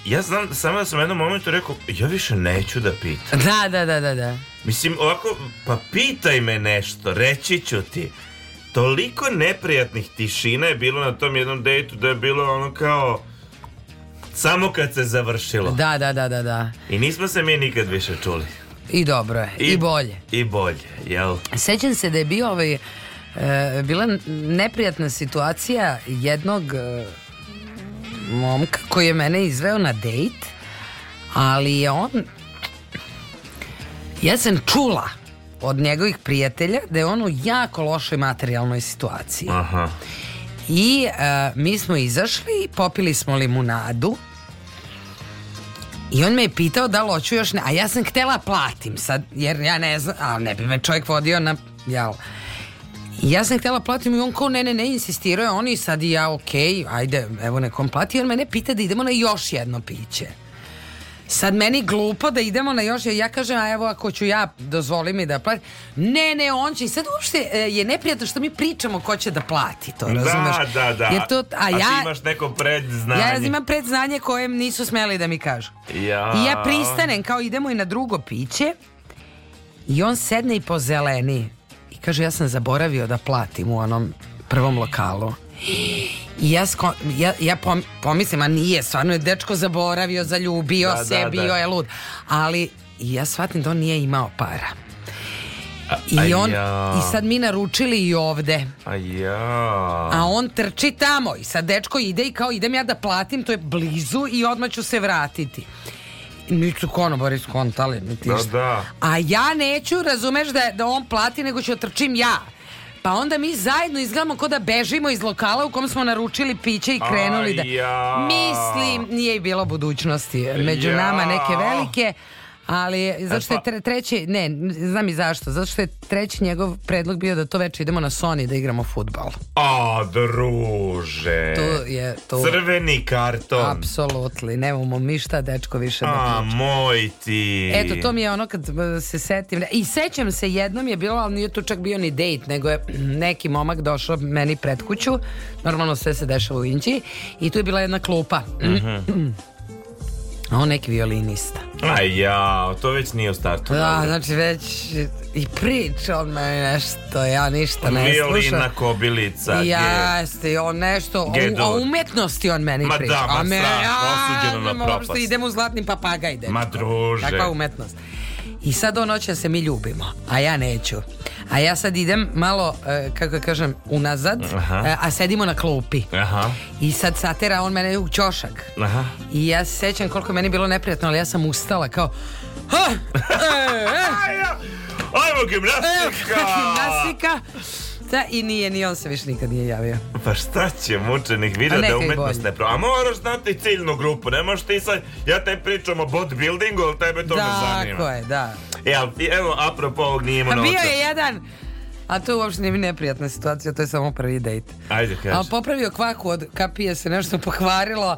ja znam samo da sam u jednom momentu rekao, ja više neću da pitam. Da, da, da, da, da. Mislim, ovako, pa pitaj me nešto, reći ću ti. Toliko neprijatnih tišina je bilo na tom jednom dejtu da je bilo ono kao... Samo kad se završilo. Da, da, da, da, da. I nismo se mi nikad više čuli. I dobro je, i, i bolje. I bolje, jel? Sećam se da je bio ovaj, e, bila neprijatna situacija jednog... E, momka koji je mene izveo na dejt, ali je on... Ja sam čula od njegovih prijatelja da je on u jako lošoj materijalnoj situaciji. Aha. I uh, mi smo izašli, popili smo limunadu i on me je pitao da li hoću još ne... A ja sam htela platim sad, jer ja ne znam, ali ne bi me čovjek vodio na... Jel, ja sam htjela platim i on kao ne, ne, ne, insistirao je on i sad i ja ok, ajde, evo nekom plati. I on mene pita da idemo na još jedno piće. Sad meni glupo da idemo na još, ja kažem, a evo ako ću ja, dozvoli mi da plati. Ne, ne, on će. I sad uopšte e, je neprijatno što mi pričamo ko će da plati to, da, razumeš? Da, da, da. Jer to, a, a ja, ti imaš neko predznanje. Ja imam predznanje kojem nisu smeli da mi kažu. Ja. I ja pristanem, kao idemo i na drugo piće. I on sedne i pozeleni. Kaže, ja sam zaboravio da platim u onom prvom lokalu. I ja, sko, ja, ja pom, pomislim, a nije, stvarno je dečko zaboravio, zaljubio da, da se, da, bio da. je lud. Ali ja shvatim da on nije imao para. I, on, ja. I sad mi naručili i ovde a, ja. a on trči tamo I sad dečko ide i kao idem ja da platim To je blizu i odmah ću se vratiti Nisu konobari skontali. Da, da. A ja neću, razumeš, da, da on plati, nego ću otrčim da ja. Pa onda mi zajedno izgledamo kao da bežimo iz lokala u kom smo naručili piće i krenuli da... Mislim, nije bilo budućnosti među nama neke velike, Ali e, zato što je pa- treći, ne, znam i zašto, zato što je treći njegov predlog bio da to veče idemo na Sony da igramo futbal. A, druže. To je to. Crveni karton. Apsolutno, nemamo mi šta dečko više da A, moj ti. Eto, to mi je ono kad se setim. I sećam se, jednom je bilo, ali nije to čak bio ni date, nego je neki momak došao meni pred kuću, normalno sve se dešava u Inđi, i tu je bila jedna klupa. Mhm. Mm A on neki violinista. A ja, to već nije u startu. Da, znači već i priča on meni nešto, ja ništa ne Violina, slušam. Violina, kobilica, Jeste, on nešto, o, o umetnosti on meni priča. Da, ma da, ma a me, strah, osuđeno na propast. Idemo u zlatnim papagajde. Ma druže. Kakva umetnost i sad on hoće da se mi ljubimo, a ja neću. A ja sad idem malo, e, kako ja da kažem, unazad, Aha. E, a sedimo na klupi. Aha. I sad satera on mene u ćošak. Aha. I ja se sećam koliko je meni bilo neprijatno, ali ja sam ustala kao... Ha! E, e. Ajmo gimnastika! Evo, gimnastika! Da, i nije, ni on se više nikad nije javio. Pa šta će mučenih vidi da je umetnost ne A moraš znati ciljnu grupu, ne možeš ti sad, ja te pričam o bodybuildingu, ali tebe to da, ne zanima. Tako je, da. E, ali, evo, apropo ovog nije imao pa Bio je jedan, a to uopšte nije neprijatna situacija, to je samo prvi dejt. Ajde, kaži. A popravio kvaku od kapije se nešto pokvarilo,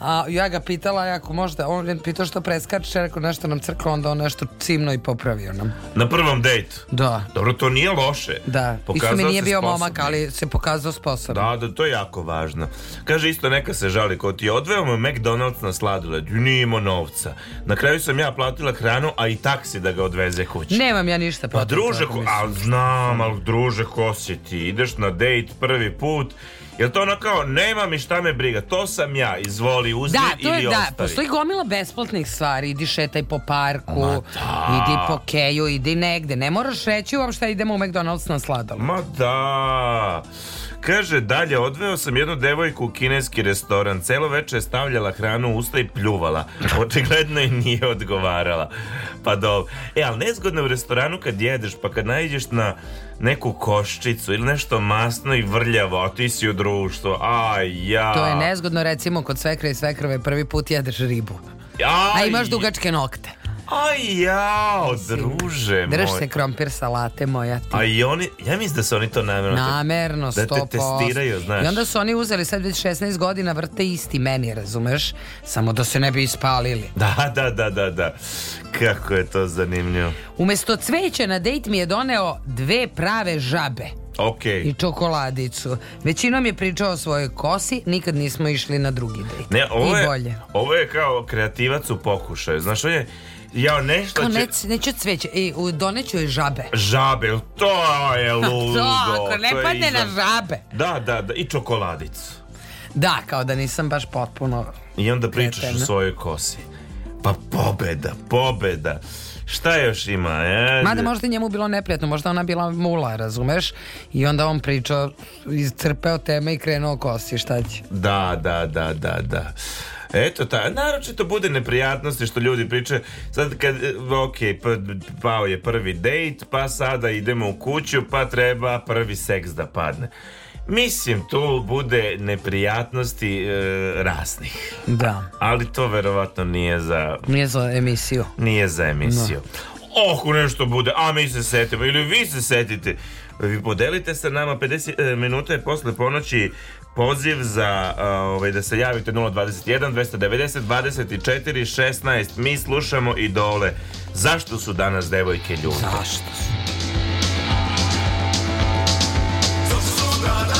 A ja ga pitala ako možda, on je pitao što preskače, rekao nešto nam crklo, onda on nešto cimno i popravio nam. Na prvom dejtu? Da. Dobro, to nije loše. Da. Pokazao Isto mi nije bio sposobni. momak, ali se pokazao sposobno. Da, da, to je jako važno. Kaže isto neka se žali, ko ti odveo me McDonald's na sladoled, nije imao novca. Na kraju sam ja platila hranu, a i taksi da ga odveze kući. Nemam ja ništa pa protiv. Pa druže, ko, ali znam, ali druže, ko si ti? Ideš na dejt prvi put, Jer to ono kao, nema mi šta me briga, to sam ja, izvoli, uzmi da, to je, ili da, Postoji gomila besplatnih stvari, idi šetaj po parku, da. idi po keju, idi negde. Ne moraš reći uopšte idemo u McDonald's na sladalo. Ma da. Kaže dalje, odveo sam jednu devojku u kineski restoran. Celo veče je stavljala hranu u usta i pljuvala. Očigledno i nije odgovarala. Pa dobro. E, ali nezgodno u restoranu kad jedeš, pa kad najđeš na neku koščicu ili nešto masno i vrljavo, a ti si u društvu. Aj, ja. To je nezgodno recimo kod svekra i svekrove prvi put jedeš ribu. Aj. A imaš dugačke nokte. Aj jao, druže moj. Drž se krompir salate moja ti. A i oni, ja mislim da su oni to namerno. namjerno. Namjerno, Da te testiraju, znaš. I onda su oni uzeli sad već 16 godina vrte isti meni, razumeš? Samo da se ne bi ispalili. Da, da, da, da, da. Kako je to zanimljivo. Umesto cveća na dejt mi je doneo dve prave žabe. Okay. I čokoladicu. Većinom je pričao o svojoj kosi, nikad nismo išli na drugi dejt. Ne, ovo je, I bolje. ovo je kao kreativac u pokušaju. Znaš, on je, Ja nešto će... Konec, neću cveće, i doneću je žabe. Žabe, to je ludo. to, ako ne to padne na žabe. Da, da, da, i čokoladicu. Da, kao da nisam baš potpuno... I onda pričaš o svojoj kosi. Pa pobeda, pobeda. Šta još ima? E? Mada možda njemu bilo neprijatno, možda ona bila mula, razumeš? I onda on pričao, iscrpeo teme i krenuo kosi, šta će? Da, da, da, da, da. Eto ta, naročito bude neprijatnosti što ljudi pričaju. Sad kad, ok, pao je prvi date, pa sada idemo u kuću, pa treba prvi seks da padne. Mislim, tu bude neprijatnosti e, raznih. Da. Ali to verovatno nije za... Nije za emisiju. Nije za emisiju. No. Da. Oku nešto bude, a mi se setimo ili vi se setite. Vi podelite sa nama 50 e, minuta je posle ponoći poziv za ovaj, da se javite 021 290 24 16. Mi slušamo idole. Zašto su danas devojke ljute Zašto su? Zašto su danas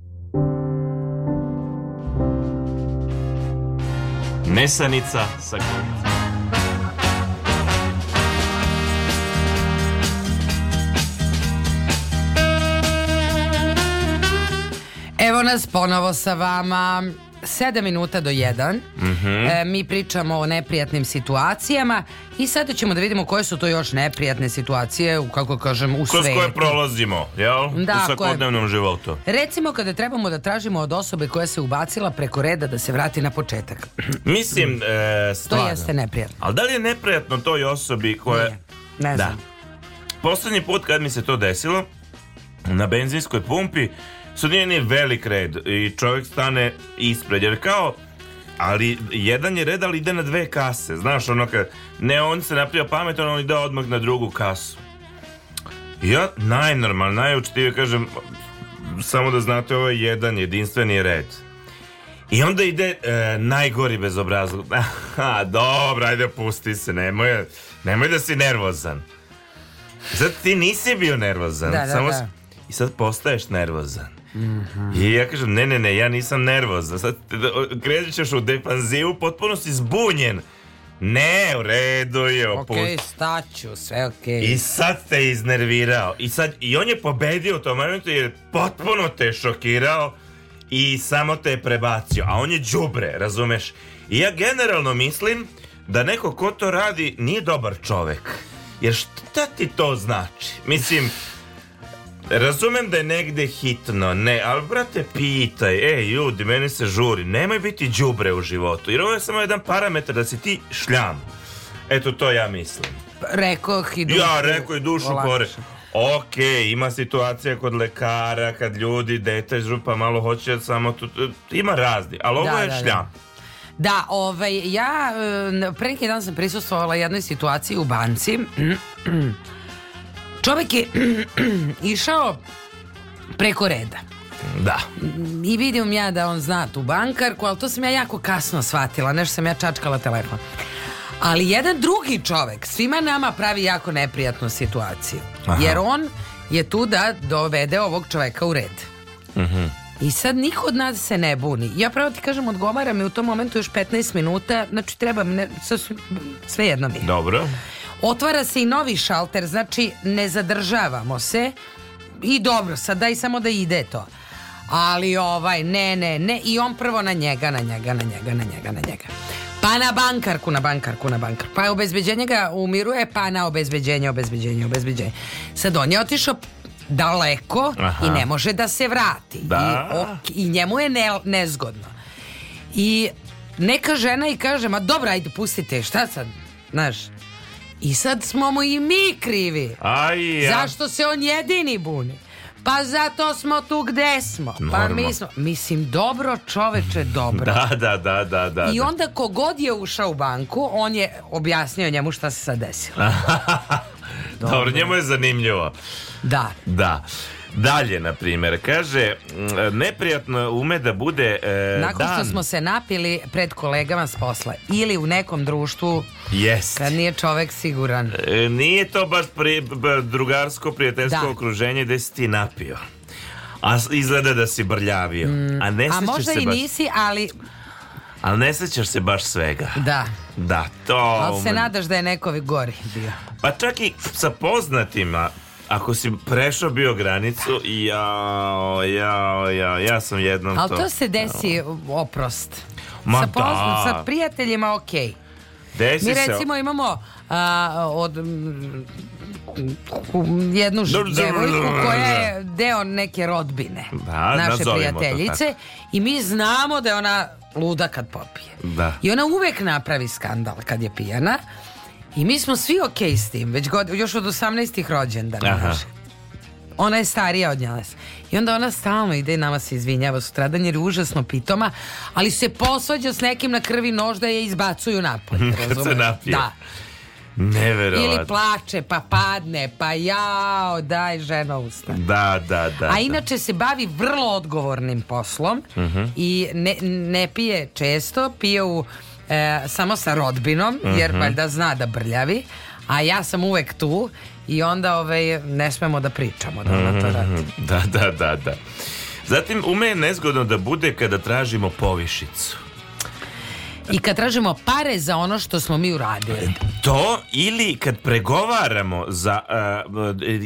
Mesenica Sagunja. Evo nas ponovo sa vama. 7 minuta do 1 mm -hmm. e, mi pričamo o neprijatnim situacijama i sada ćemo da vidimo koje su to još neprijatne situacije, kako kažem, u Kroz svetu. koje prolazimo, jel? Da, u svakodnevnom koje... životu. Recimo kada trebamo da tražimo od osobe koja se ubacila preko reda da se vrati na početak. Mislim, e, stvarno. To jeste neprijatno. Ali da li je neprijatno toj osobi koja... Nije, ne da. znam. Da. Poslednji put kad mi se to desilo, na benzinskoj pumpi, Sad nije ni velik red i čovjek stane ispred, jer kao ali jedan je red, ali ide na dve kase. Znaš, ono kad, ne on se napravio pametan, on ide odmah na drugu kasu. Ja najnormal, najučitije kažem, samo da znate, ovo je jedan jedinstveni red. I onda ide e, najgori bezobrazlog. Aha, dobro, ajde, pusti se, nemoj, nemoj da si nervozan. Sad ti nisi bio nervozan. Da, da, samo da. I sad postaješ nervozan. Mhm. I ja kažem, ne, ne, ne, ja nisam nervozan. Da sad da, krećeš još u defanzivu, potpuno si zbunjen. Ne, u redu je oput. Okej, okay, staću, sve okej. Okay. I sad te iznervirao. I, sad, I on je pobedio u tom momentu jer je potpuno te šokirao i samo te je prebacio. A on je đubre, razumeš? I ja generalno mislim da neko ko to radi nije dobar čovek. Jer šta ti to znači? Mislim, Razumem da je negde hitno, ne, ali brate pitaj, ej ljudi, meni se žuri, nemoj biti đubre u životu, jer ovo je samo jedan parametar da si ti šljam. Eto to ja mislim. Rekao i dušu. Ja, rekao i dušu pore. Ok, ima situacija kod lekara, kad ljudi, dete, župa malo hoće samo tu, ima razni, ali ovo da, je da, da. šljam. Da. Da, ovaj, ja e, pre neki dan sam prisustvovala jednoj situaciji u banci čovek je išao preko reda. Da. I vidim ja da on zna tu bankarku, ali to sam ja jako kasno shvatila, nešto sam ja čačkala telefon. Ali jedan drugi čovjek svima nama pravi jako neprijatnu situaciju. Aha. Jer on je tu da dovede ovog čovjeka u red. Mhm. I sad niko od nas se ne buni. Ja pravo ti kažem, odgovara mi u tom momentu još 15 minuta, znači treba mi, ne, sve jedno mi. Dobro. Otvara se i novi šalter, znači ne zadržavamo se. I dobro, sad daj samo da ide to. Ali ovaj, ne, ne, ne. I on prvo na njega, na njega, na njega, na njega, na njega. Pa na bankarku, na bankarku, na bankarku. Pa je obezbeđenje ga umiruje, pa na obezbeđenje, obezbeđenje, obezbeđenje. Sad on je otišao daleko Aha. i ne može da se vrati. Da. I, ok, I, njemu je ne, nezgodno. I neka žena i kaže, ma dobro, ajde, pustite, šta sad? Znaš, I sad smo mu i mi krivi. Aj, ja. Zašto se on jedini buni? Pa zato smo tu gde smo. Normal. Pa mi smo, mislim, dobro čoveče, dobro. da, da, da, da, da. I da. onda kogod je ušao u banku, on je objasnio njemu šta se sad desilo. dobro. dobro, njemu je zanimljivo. Da. Da. Dalje, na primjer, kaže, neprijatno ume da bude e, Nakon dan. što smo se napili pred kolegama s posla ili u nekom društvu Jest. kad nije čovek siguran. E, nije to baš pri, drugarsko, prijateljsko da. okruženje gde si ti napio. A izgleda da si brljavio. Mm, a ne a možda se i baš... nisi, ali... Ali ne sećaš se baš svega. Da. Da, to... Ali se nadaš da je neko gori bio. Pa čak i sa poznatima Ako si prešao bio granicu, ja, ja, ja, ja sam jednom Ali to... to se desi oprost. Ma sa, pozno, da. sa prijateljima, ok. Desi Mi recimo imamo a, od jednu devojku koja je deo neke rodbine da, naše prijateljice i mi znamo da je ona luda kad popije. Da. I ona uvek napravi skandal kad je pijana. da. I mi smo svi okej okay s tim, već god, još od 18. rođendana. Aha. Ona je starija od nas. I onda ona stalno ide i nama se izvinjava sutradan jer je užasno pitoma, ali se posvađa s nekim na krvi nož da je izbacuju napolje. Mhm, kad se napije. Da. Neverovatno. Ili plače, pa padne, pa jao, daj ženo usta. Da, da, da. A da. inače da. se bavi vrlo odgovornim poslom uh mhm. -huh. i ne, ne pije često, pije u e, samo sa rodbinom, jer mhm. valjda zna da brljavi, a ja sam uvek tu i onda ovaj, ne smemo da pričamo da ona to radi. Mhm. Da, da, da, da. Zatim, ume je nezgodno da bude kada tražimo povišicu. I kad tražimo pare za ono što smo mi uradili. To ili kad pregovaramo za uh,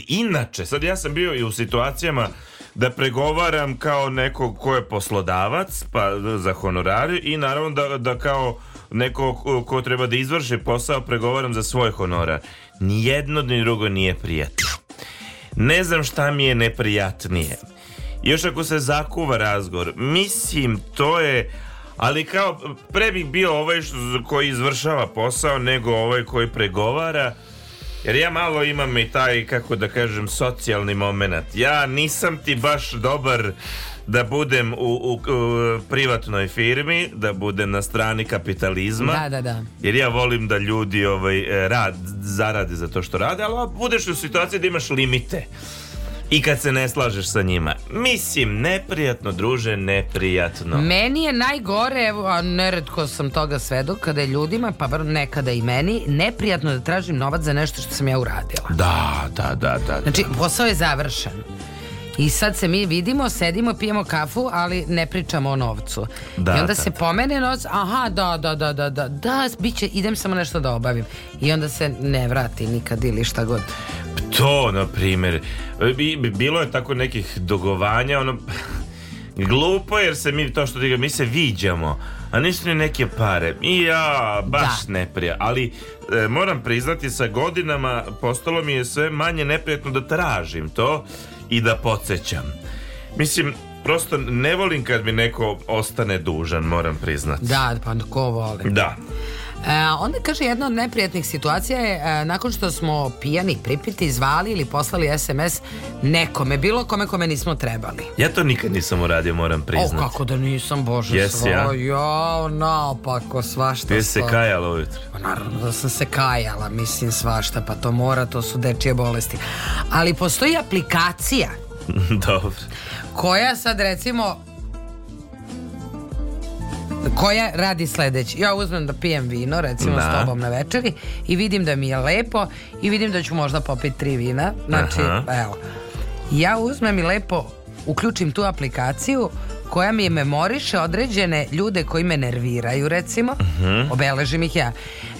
inače, sad ja sam bio i u situacijama da pregovaram kao nekog ko je poslodavac pa za honorariju i naravno da, da kao neko ko treba da izvrši posao, pregovaram za svoj honorar. Ni jedno ni drugo nije prijatno. Ne znam šta mi je neprijatnije. Još ako se zakuva razgovor, mislim to je ali kao pre bi bio ovaj što, koji izvršava posao nego ovaj koji pregovara. Jer ja malo imam i taj, kako da kažem, socijalni moment. Ja nisam ti baš dobar da budem u, u, u privatnoj firmi, da budem na strani kapitalizma. Da, da, da. Jer ja volim da ljudi ovaj, e, rad, zarade za to što rade, ali budeš u situaciji da imaš limite. I kad se ne slažeš sa njima Mislim, neprijatno druže, neprijatno Meni je najgore, evo, a neretko sam toga svedok Kada je ljudima, pa bar nekada i meni Neprijatno da tražim novac za nešto što sam ja uradila Da, da, da, da, znači, da. Znači, posao je završen I sad se mi vidimo, sedimo, pijemo kafu, ali ne pričamo o novcu. Da, I onda da, se da. pomene novac, aha, da, da, da, da, da, da, biće, idem samo nešto da obavim. I onda se ne vrati nikad ili šta god. To, na primjer, bilo je tako nekih dogovanja, ono, glupo jer se mi to što ti mi se viđamo a nisu ni neke pare i ja baš da. neprija ali e, moram priznati sa godinama postalo mi je sve manje neprijatno da tražim to i da podsjećam. Mislim, prosto ne volim kad mi neko ostane dužan, moram priznati. Da, pa ko voli. Da. E, onda kaže jedna od neprijatnih situacija je e, nakon što smo pijani pripiti, zvali ili poslali SMS nekome, bilo kome kome nismo trebali. Ja to nikad nisam uradio, moram priznati. O, kako da nisam, bože yes, svo. Ja? Jo, naopako, svašta. Ti se kajala ujutru. Pa Naravno da sam se kajala, mislim svašta, pa to mora, to su dečije bolesti. Ali postoji aplikacija Dobro. Koja sad recimo koja radi sledeće. Ja uzmem da pijem vino, recimo da. s tobom na večeri i vidim da mi je lepo i vidim da ću možda popiti tri vina. Znači, Aha. evo. Ja uzmem i lepo uključim tu aplikaciju koja mi memoriše određene ljude koji me nerviraju recimo, uh mhm. -huh. obeležim ih ja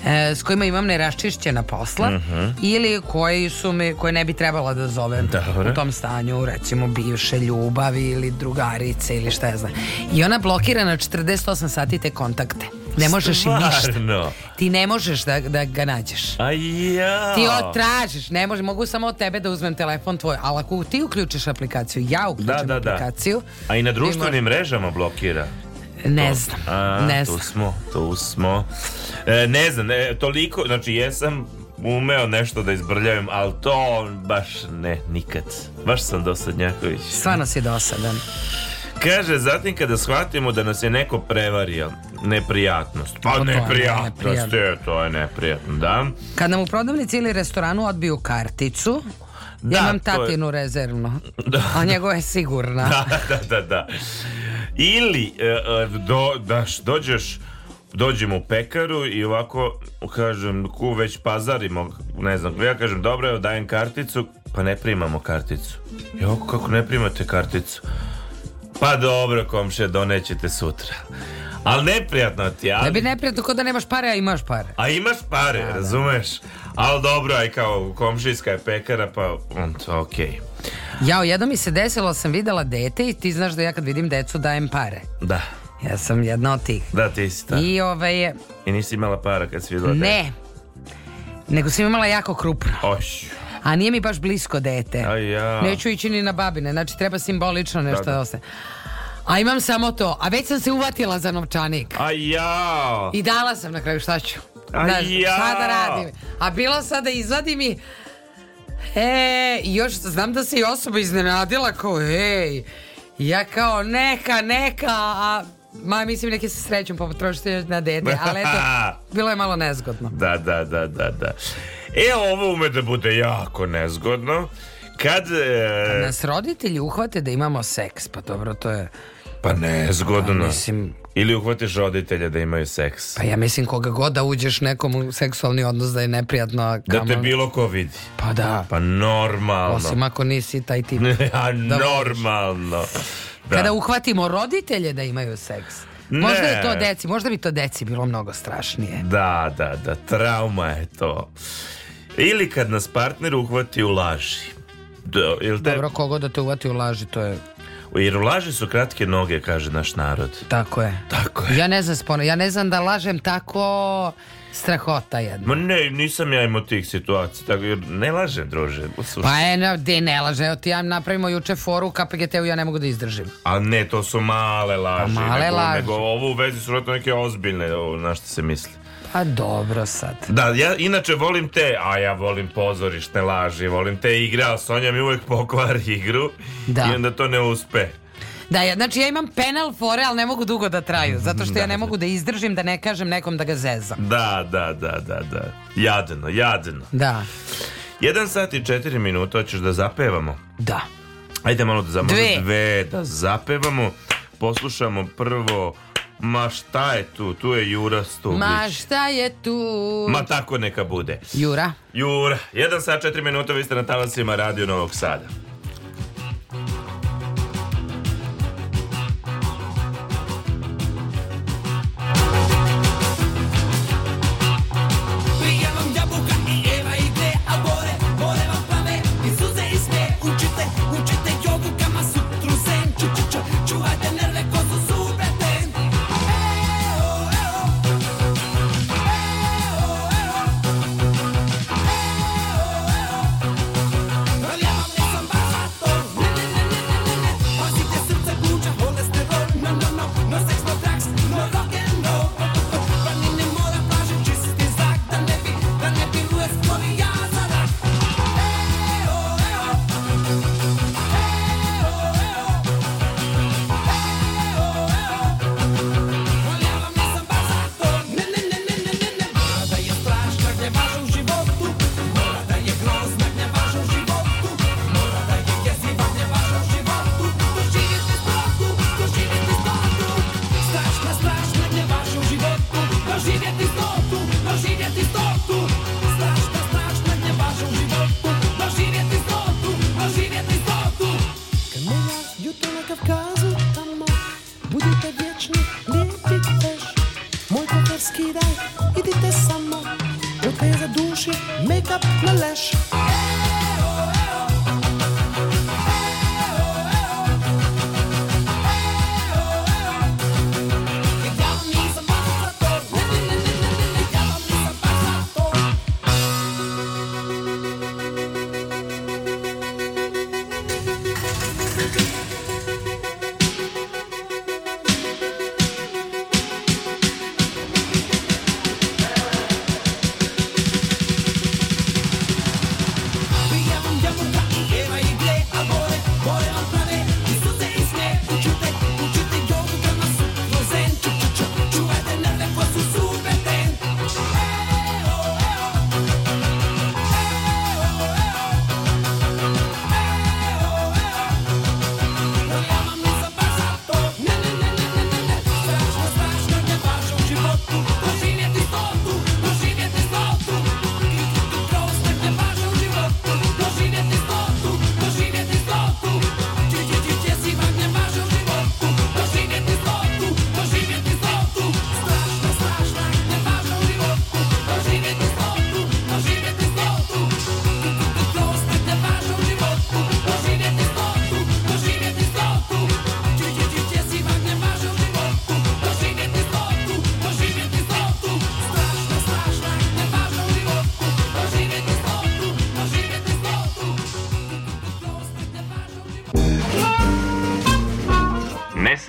e, s kojima imam neraščišćena posla uh mhm. -huh. ili koji su me, koje ne bi trebala da zovem Dobre. u tom stanju, recimo bivše ljubavi ili drugarice ili šta ja znam. I ona blokira na 48 sati te kontakte. Ne možeš Stvarno. i ništa. Ti ne možeš da, da ga nađeš. A ja. Ti od tražiš, ne može, mogu samo od tebe da uzmem telefon tvoj, ali ako ti uključiš aplikaciju, ja uključim da, da, da. aplikaciju. Da. A i na društvenim mrežama blokira. E ne znam, A, ne tu znam. smo, tu smo. E, ne znam, ne, toliko, znači jesam umeo nešto da izbrljavim, ali to baš ne, nikad. Baš sam dosadnjaković. Stvarno si dosadan. Kaže, zatim kada shvatimo da nas je neko prevario, neprijatnost. Pa to neprijatnost, je, to je neprijatno, da. Kad nam u prodavnici ili restoranu odbiju karticu Da, imam tatinu je... rezervno, da. a njegova je sigurna. Da, da, da, da. Ili e, e, do, daš, dođeš dođem u pekaru i ovako kažem ku već pazarimo ne znam ja kažem dobro evo dajem karticu pa ne primamo karticu i ovako kako ne primate karticu pa dobro komše donećete sutra Ali neprijatno ti je. Ali... Tebi neprijatno kod da nemaš pare, a imaš pare. A imaš pare, da, da. razumeš? Ali dobro, aj kao komšijska je pekara, pa on to okej. Okay. Jao, jedno mi se desilo, da sam videla dete i ti znaš da ja kad vidim decu dajem pare. Da. Ja sam jedna od tih. Da, ti si ta. I ove ovaj, je... I nisi imala para kad si videla dete? Ne. Nego sam imala jako krupno. Oš. A nije mi baš blisko dete. Aj ja. Neću ići ni na babine, znači treba simbolično nešto da, da. da A imam samo to. A već sam se uvatila za novčanik. A ja. I dala sam na kraju šta ću. A Znaš, ja. Šta da radim. A bilo sada izvadim i... E, još znam da se i osoba iznenadila kao, ej, ja kao neka, neka, a Ma, mislim, neki se srećom popotrošiti još na dede, ali eto, bilo je malo nezgodno. Da, da, da, da, da. E, ovo ume da bude jako nezgodno. Kad... E... Nas roditelji uhvate da imamo seks, pa dobro, to je... Pa ne, zgodno. Pa, mislim, Ili uhvatiš roditelja da imaju seks. Pa ja mislim koga god da uđeš nekom u seksualni odnos da je neprijatno. A da te bilo ko vidi. Pa da. Pa normalno. Osim ako nisi taj tip. a da normalno. Da. Kada uhvatimo roditelje da imaju seks. Ne. Možda je to deci, možda bi to deci bilo mnogo strašnije. Da, da, da, trauma je to. Ili kad nas partner uhvati u laži. Da, ili te... Dobro, kogo da te uhvati u laži, to je Jer laže su kratke noge, kaže naš narod. Tako je. Tako je. Ja ne znam spona, ja ne znam da lažem tako strahota jedna. Ma ne, nisam ja imao tih situacija, tako jer ne lažem, druže. Slušaj. Pa eno, de ne laže, evo ti ja napravimo juče foru u KPGT-u, ja ne mogu da izdržim. A ne, to su male laži. Pa male nego, laži. Nego ovo u vezi su vratno neke ozbiljne, ovo, na što se misli. A dobro sad. Da, ja inače volim te, a ja volim pozorišne laži, volim te igre, a Sonja mi uvek pokvari igru da. i onda to ne uspe. Da, ja, znači ja imam penal fore, ali ne mogu dugo da traju, zato što da, ja ne da, mogu da. da izdržim da ne kažem nekom da ga zezam. Da, da, da, da, da. Jadno, jadno. Da. Jedan sat i četiri minuta hoćeš da zapevamo. Da. Ajde malo da zapevamo. Dve. Dve da zapevamo. Poslušamo prvo Ma šta je tu? Tu je Jura Stublić. Ma šta je tu? Ma tako neka bude. Jura. Jura. Jedan sat, četiri minuta, vi ste na talasima Radio Novog Sada.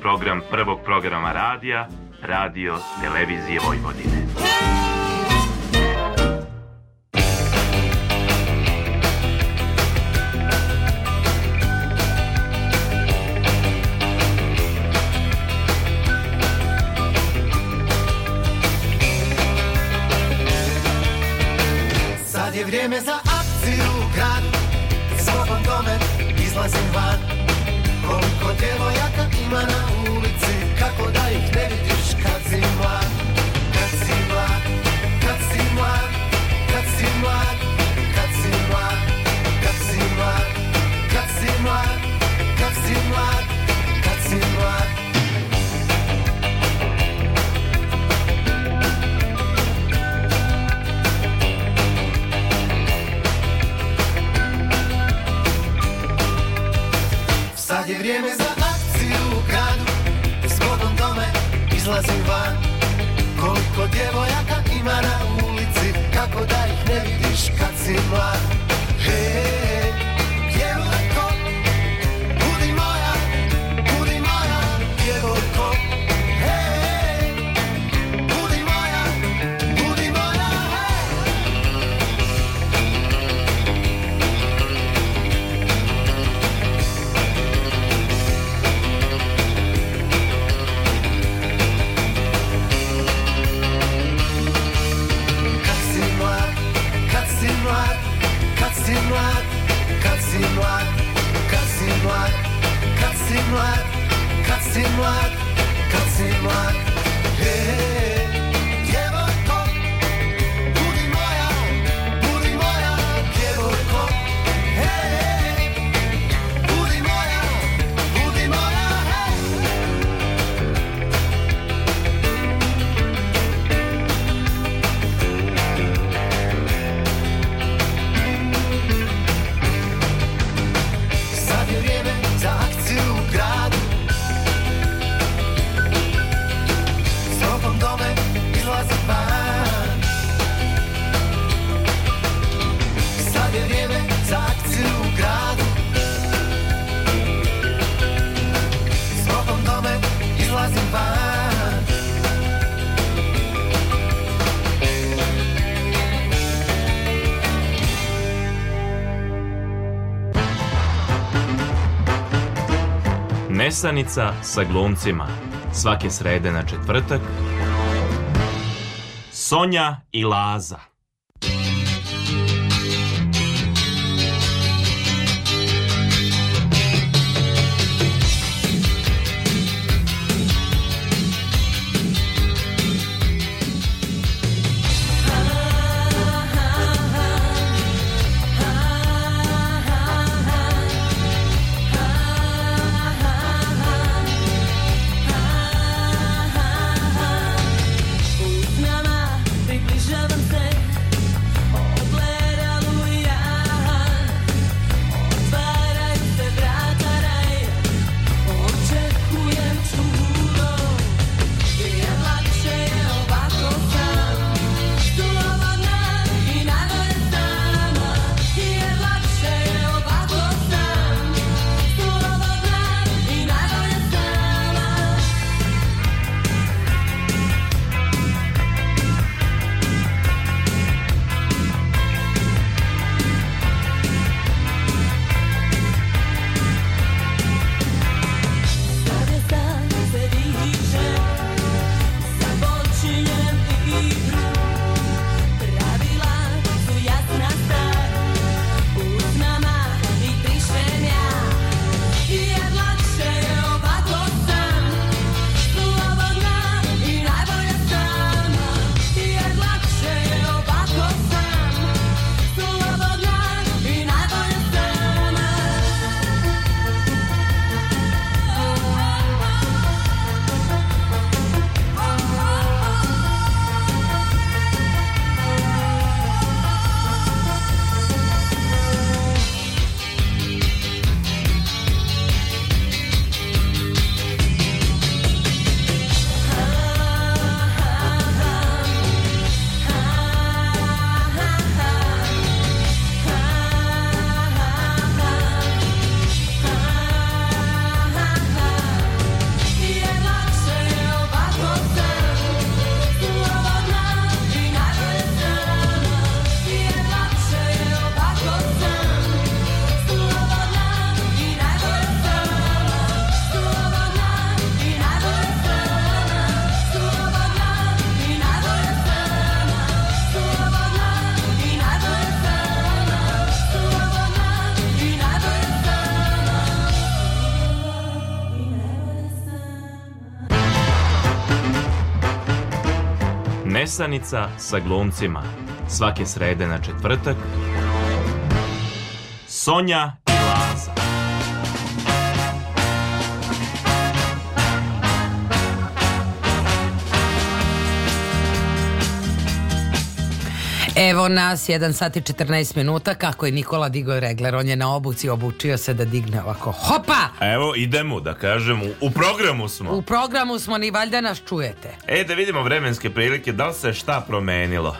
program prvog programa radija, radio televizije Vojvodine. Pisanica sa glumcima. Svake srede na četvrtak. Sonja i Laza. Pisanica sa glumcima. Svake srede na četvrtak. Sonja Evo nas, 1 sat i 14 minuta, kako je Nikola digao regler, on je na obuci obučio se da digne ovako, hopa! Evo, idemo, da kažem, u, u programu smo. U programu smo, ni valjda nas čujete. E, da vidimo vremenske prilike, da li se šta promenilo?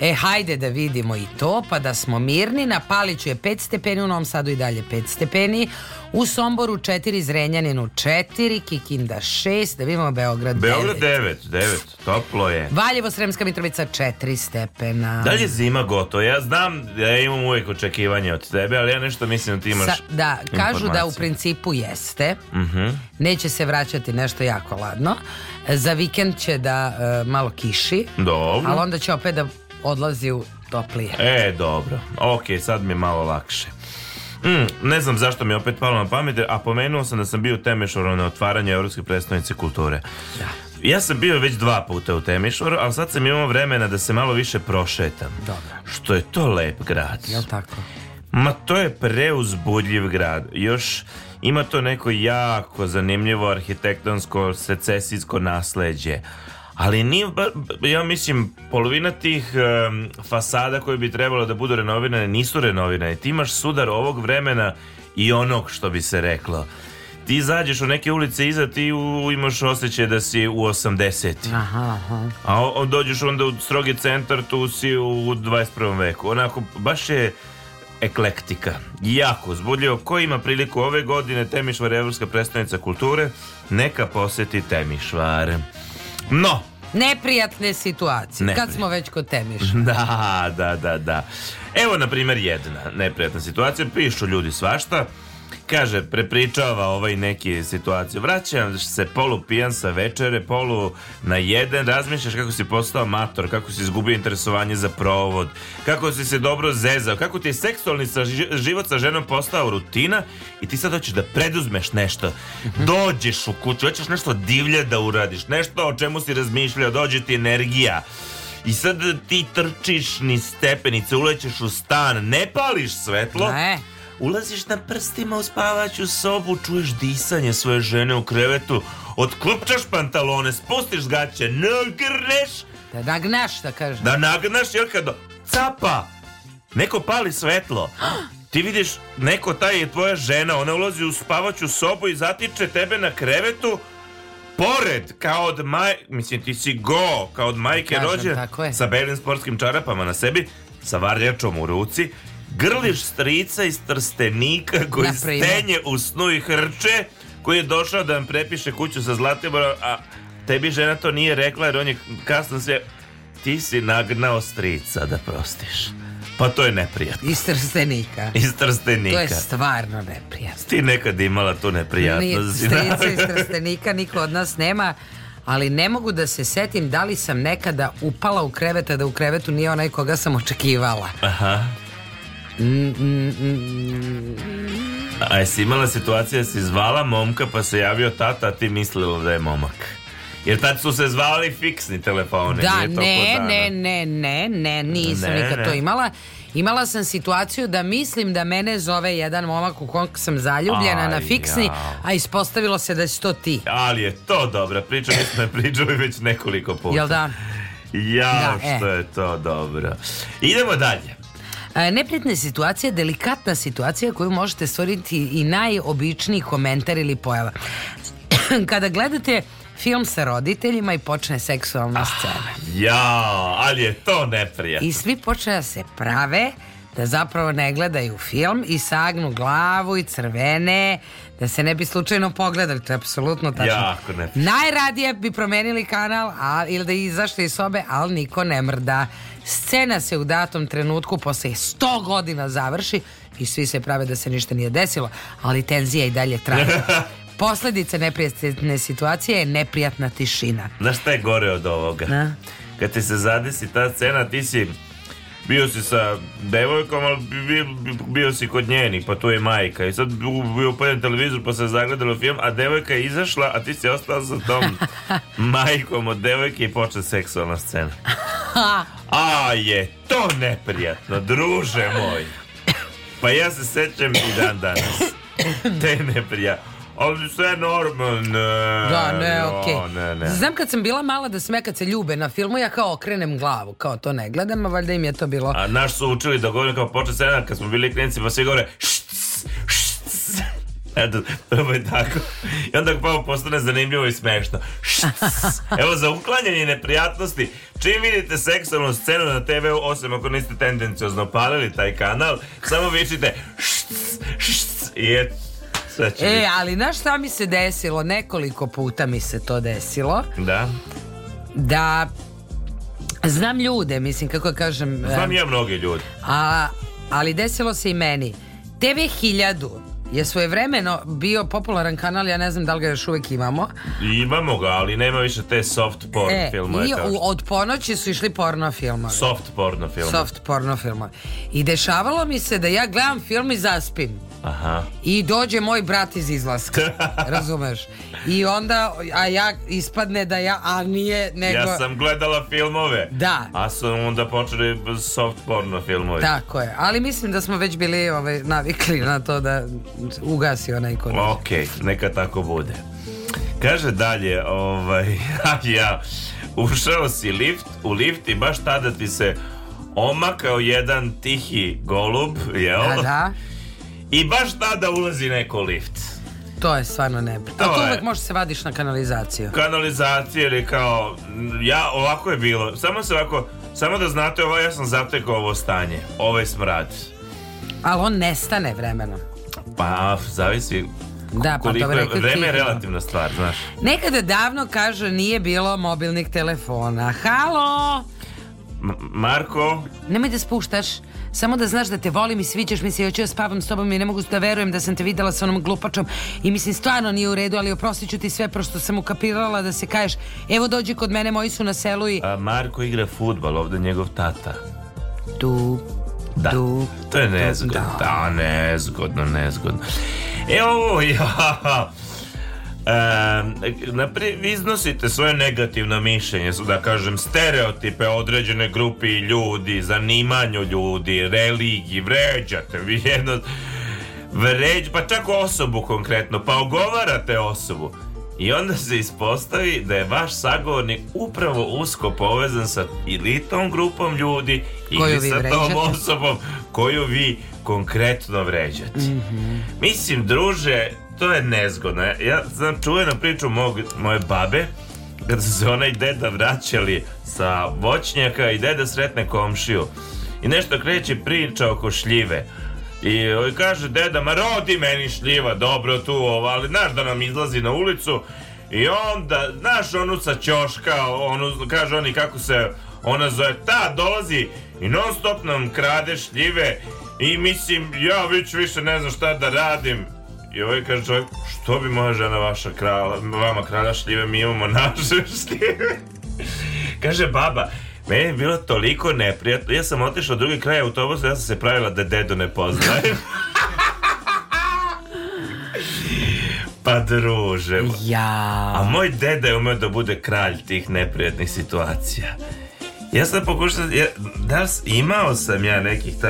E, hajde da vidimo i to, pa da smo mirni. Na Paliću je 5 stepeni, u Novom Sadu i dalje 5 stepeni. U Somboru 4, Zrenjaninu 4, Kikinda 6, da vidimo Beograd 9. Beograd 9, 9, toplo je. Valjevo, Sremska Mitrovica 4 stepena. Da li je zima gotovo? Ja znam, da ja imam uvek očekivanje od tebe, ali ja nešto mislim da ti imaš Sa, Da, kažu da u principu jeste. Uh mhm. -huh. Neće se vraćati nešto jako ladno. Za vikend će da uh, malo kiši. Dobro. Ali onda će opet da odlazi u toplije. E, dobro. Ok, sad mi je malo lakše. Mm, ne znam zašto mi je opet palo na pamet, a pomenuo sam da sam bio u Temešoru na otvaranju Evropske predstavnice kulture. Da. Ja sam bio već dva puta u Temišvaru, ali sad sam imao vremena da se malo više prošetam. Dobro. Što je to lep grad. Jel tako? Ma to je preuzbudljiv grad. Još ima to neko jako zanimljivo arhitektonsko secesijsko nasleđe ali ni ja mislim, polovina tih um, fasada koje bi trebalo da budu renovirane nisu renovirane. Ti imaš sudar ovog vremena i onog što bi se reklo. Ti izađeš u neke ulice iza, ti u, imaš osjećaj da si u 80. Aha, aha. A o, dođeš onda u strogi centar, tu si u 21. veku. Onako, baš je eklektika. Jako zbudljivo. Ko ima priliku ove godine Temišvar je Evropska predstavnica kulture, neka posjeti Temišvar. No, neprijatne situacije. Neprijatne. Kad smo već kod temiša. Da, da, da, da. Evo, na primjer, jedna neprijatna situacija. Pišu ljudi svašta. Kaže, prepričava ovaj neki situaciju. Vraćam se polu pijan sa večere, polu na jedan. Razmišljaš kako si postao amator, kako si izgubio interesovanje za provod, kako si se dobro zezao, kako ti je seksualni sa život sa ženom postao rutina i ti sad hoćeš da preduzmeš nešto. Dođeš u kuću, hoćeš nešto divlje da uradiš, nešto o čemu si razmišljao, dođe ti energija. I sad ti trčiš ni stepenice, ulećeš u stan, ne pališ svetlo. Ne Ulaziš na prstima u spavaću sobu, čuješ disanje svoje žene u krevetu, otklupčaš pantalone, spustiš gaće, nagrneš. Da nagnaš, da kažem. Da nagnaš, jer kada capa, neko pali svetlo. Ti vidiš, neko taj je tvoja žena, ona ulazi u spavaću sobu i zatiče tebe na krevetu, pored, kao od maj... Mislim, ti si go, kao od majke rođe, sa belim sportskim čarapama na sebi, sa varljačom u ruci Grliš strica iz Trstenika koji Naprimer. stenje u snu i hrče koji je došao da vam prepiše kuću sa Zlatiborom, a tebi žena to nije rekla jer on je kasno se ti si nagnao strica da prostiš. Pa to je neprijatno. Iz trstenika. Iz trstenika. To je stvarno neprijatno. Ti nekad imala tu neprijatnost. Strica iz trstenika niko od nas nema ali ne mogu da se setim da li sam nekada upala u kreveta da u krevetu nije onaj koga sam očekivala. Aha. Mm, mm, mm. A jesi imala situacija da si zvala momka pa se javio tata, a ti mislila da je momak? Jer tad su se zvali fiksni telefoni. Da, ne, ne, ne, ne, ne, nisam ne, nikad ne. to imala. Imala sam situaciju da mislim da mene zove jedan momak u kog sam zaljubljena Aj, na fiksni, ja. a ispostavilo se da si to ti. Ali je to dobra priča, mi smo je pričali već nekoliko puta. Jel da? Ja, da, e. što e. je to dobro. Idemo dalje. E, Nepretna situacija je delikatna situacija koju možete stvoriti i najobičniji komentar ili pojava. Kada gledate film sa roditeljima i počne seksualna scena. Ah, ja, ali je to neprijatno. I svi počne da se prave, da zapravo ne gledaju film i sagnu glavu i crvene da se ne bi slučajno pogledali to je apsolutno tačno jako ne. najradije bi promenili kanal a, ili da izašli iz sobe ali niko ne mrda scena se u datom trenutku posle 100 godina završi i svi se prave da se ništa nije desilo ali tenzija i dalje traje Posledica neprijatne situacije je neprijatna tišina Znaš šta je gore od ovoga? Na? Kad ti se zadesi ta scena ti si bio si sa devojkom, ali bio, bio si kod njenih, pa tu je majka. I sad bio upaljen televizor, pa se zagledalo film, a devojka je izašla, a ti si ostao sa tom majkom od devojke i počne seksualna scena. A je to neprijatno, druže moj. Pa ja se sećam i dan danas. Te neprijatno ali sve normalno. Da, ne, okej. Okay. Ne, ne. Znam kad sam bila mala da sve kad se ljube na filmu, ja kao okrenem glavu, kao to ne gledam, a valjda im je to bilo. A naš su učili da govorim kao počet sedam, kad smo bili klinici, pa svi govore šts, šts. Eto, prvo je tako. I onda pa postane zanimljivo i smešno. Šts. Evo, za uklanjanje neprijatnosti, čim vidite seksualnu scenu na TV-u, osim ako niste tendencijozno palili taj kanal, samo vičite šts, šts, i eto Sve E, ali znaš šta mi se desilo? Nekoliko puta mi se to desilo. Da. Da znam ljude, mislim kako da kažem. Znam ja mnoge ljude. A, ali desilo se i meni. TV 1000 je svojevremeno bio popularan kanal, ja ne znam da li ga još uvek imamo. Imamo ga, ali nema više te soft porn e, filmove. I u, od ponoći su išli porno filmovi. Soft porno filmovi. Soft porno filmovi. I dešavalo mi se da ja gledam film i zaspim. Aha. I dođe moj brat iz izlaska Razumeš I onda A ja ispadne da ja A nije nego Ja sam gledala filmove Da A su onda počeli soft porno filmove Tako je Ali mislim da smo već bili ovaj, navikli na to da Ugasi onaj kod Ok Neka tako bude Kaže dalje ovaj, ja, Ušao si lift U lift i baš tada ti se Omakao jedan tihi golub Jel? Da, da I baš tada ulazi neko lift. To je stvarno neprijatno. A to uvek može se vadiš na kanalizaciju. Kanalizaciju ili kao, ja, ovako je bilo. Samo se ovako, samo da znate, ovo, ja sam zatekao ovo stanje, ovaj smrad. Ali on nestane vremenom. Pa, zavisi da, pa koliko je, vreme je relativna stvar, znaš. Nekada davno, kaže, nije bilo mobilnih telefona. Halo! Marko? Nemoj da spuštaš, samo da znaš da te volim i sviđaš mi se i hoću ja spavam s tobom i ne mogu da verujem da sam te videla sa onom glupačom i mislim stvarno nije u redu, ali oprostit ću ti sve prošto sam ukapirala da se kaješ evo dođi kod mene, moji su na selu i... A Marko igra futbal, ovde njegov tata. Tu, da. Du, to je nezgodno, da. da, nezgodno, nezgodno. E ovo, ja, e, vi iznosite svoje negativno mišljenje, da kažem stereotipe određene grupi ljudi, zanimanju ljudi, religiji, vređate vi jedno vređ, pa čak osobu konkretno, pa ogovarate osobu. I onda se ispostavi da je vaš sagovornik upravo usko povezan sa ili tom grupom ljudi koju ili sa tom osobom koju vi konkretno vređate. Mm -hmm. Mislim, druže, to je nezgodno. Ja znam čuvenu priču mog, moje babe, kada su se ona i deda vraćali sa voćnjaka i deda sretne komšiju. I nešto kreće priča oko šljive. I ovaj kaže deda, ma rodi meni šljiva, dobro tu, ovo, ali znaš da nam izlazi na ulicu. I onda, znaš onu sa ćoška, onu, kaže oni kako se ona zove, ta dolazi i non stop nam krade šljive. I mislim, ja već više ne znam šta da radim. I ovaj kaže čovjek, što bi moja žena vaša krala, vama kralja šljive, mi imamo naše šljive. kaže baba, meni je bilo toliko neprijatno. Ja sam otišao u drugi kraj autobusa, ja sam se pravila da dedo ne poznaje. Pa druže. Ja. A moj deda je umeo da bude kralj tih neprijatnih situacija. Ja sam pokušao, ja, da, imao sam ja nekih, ta,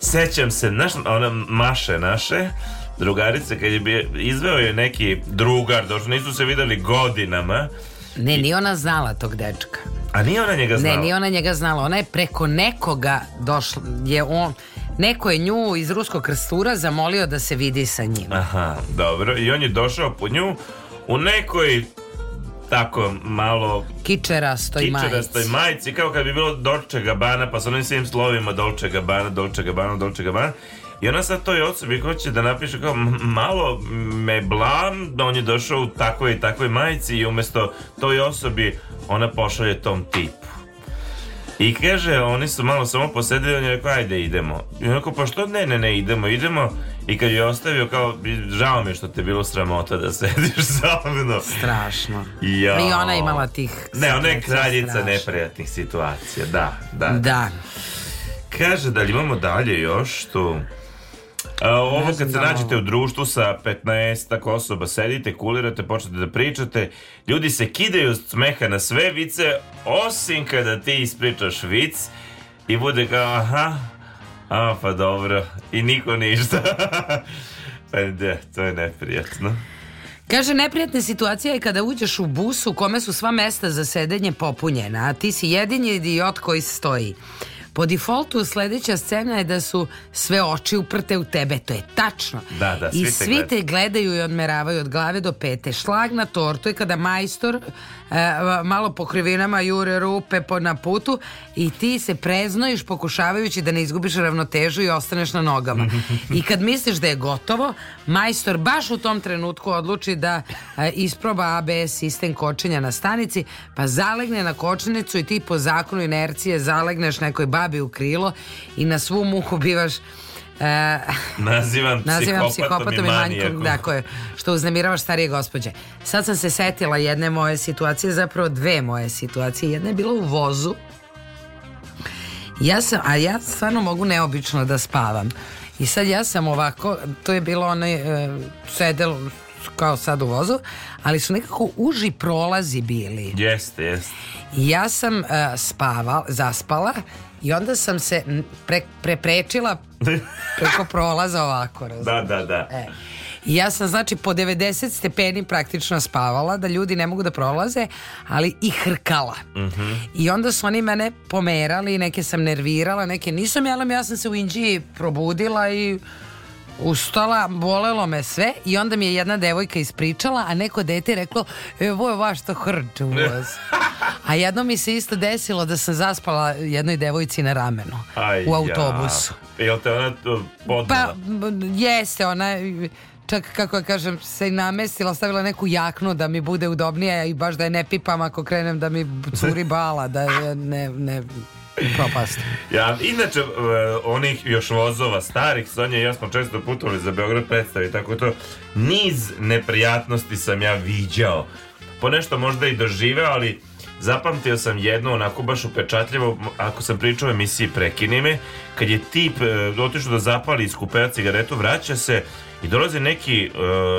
sećam se, naš, ona maše naše, drugarica kad je izveo je neki drugar, došao nisu se videli godinama. Ne, ni ona znala tog dečka. A nije ona njega znala? Ne, ni ona njega znala. Ona je preko nekoga došla, je on, neko je nju iz ruskog krstura zamolio da se vidi sa njim. Aha, dobro. I on je došao po nju u nekoj tako malo kičerastoj, kičerastoj majici. majici kao kad bi bilo Dolce Gabbana pa sa onim svim slovima Dolce Gabbana, Dolce Gabbana, Dolce Gabbana I ona sad toj osobi hoće da napiše kao malo me blam, da on je došao u takvoj i takvoj majici i umesto toj osobi ona pošalje tom tipu. I kaže, oni su malo samo posedili, on je rekao, ajde idemo. I on rekao, pa što ne, ne, ne, idemo, idemo. I kad je ostavio, kao, žao mi je što te bilo sramota da sediš sa mnom. Strašno. Ja. I ona je imala tih... Ne, ona je kraljica strašno. neprijatnih situacija, da, da. Da. Kaže, da li imamo dalje još tu... E, ovo ne kad se da nađete u društvu sa 15 tak osoba, sedite, kulirate, počnete da pričate, ljudi se kidaju od smeha na sve vice, osim kada ti ispričaš vic i bude kao aha, a pa dobro, i niko ništa. pa de, da, to je neprijatno. Kaže, neprijatna situacija je kada uđeš u busu u kome su sva mesta za sedenje popunjena, a ti si jedini idiot koji stoji. Po defaultu sledeća scena je da su sve oči uprte u tebe, to je tačno. Da, da, svi I svi te, gleda. te gledaju i odmeravaju od glave do pete. Šlag na tortu je kada majstor e, malo po krivinama jure rupe po, na putu i ti se preznojiš pokušavajući da ne izgubiš ravnotežu i ostaneš na nogama. I kad misliš da je gotovo, majstor baš u tom trenutku odluči da e, isproba ABS sistem kočenja na stanici, pa zalegne na kočnicu i ti po zakonu inercije zalegneš nekoj bavi babi u krilo i na svu muku bivaš Uh, nazivam, nazivam psihopatom, i manjkom tako je, što uznemiravaš starije gospođe sad sam se setila jedne moje situacije zapravo dve moje situacije jedna je bila u vozu ja sam, a ja stvarno mogu neobično da spavam i sad ja sam ovako to je bilo onaj e, sedel kao sad u vozu ali su nekako uži prolazi bili jeste, jeste ja sam e, spavala, zaspala I onda sam se pre, preprečila preko prolaza ovako. Razumiješ? Da, da, da. E. I ja sam znači po 90 stepeni praktično spavala da ljudi ne mogu da prolaze, ali i hrkala. Mm -hmm. I onda su oni mene pomerali, neke sam nervirala, neke nisam jelom, ja sam se u Inđiji probudila i ustala, bolelo me sve i onda mi je jedna devojka ispričala, a neko dete je reklo, evo je vaš to hrč u A jedno mi se isto desilo da sam zaspala jednoj devojci na ramenu Aj, u autobusu. Ja. Jel te ona uh, podnala? Pa, jeste, ona čak kako ja kažem se i namestila, stavila neku jaknu da mi bude udobnije i baš da je ne pipam ako krenem da mi curi bala, da je ne, ne propast. Ja, inače, e, onih još vozova starih, Sonja i ja smo često putovali za Beograd predstavi, tako to niz neprijatnosti sam ja viđao. Ponešto možda i doživeo, ali zapamtio sam jedno onako baš upečatljivo, ako sam pričao emisiji Prekini me, kad je tip e, otišao da zapali iz kupea cigaretu, vraća se i dolazi neki e,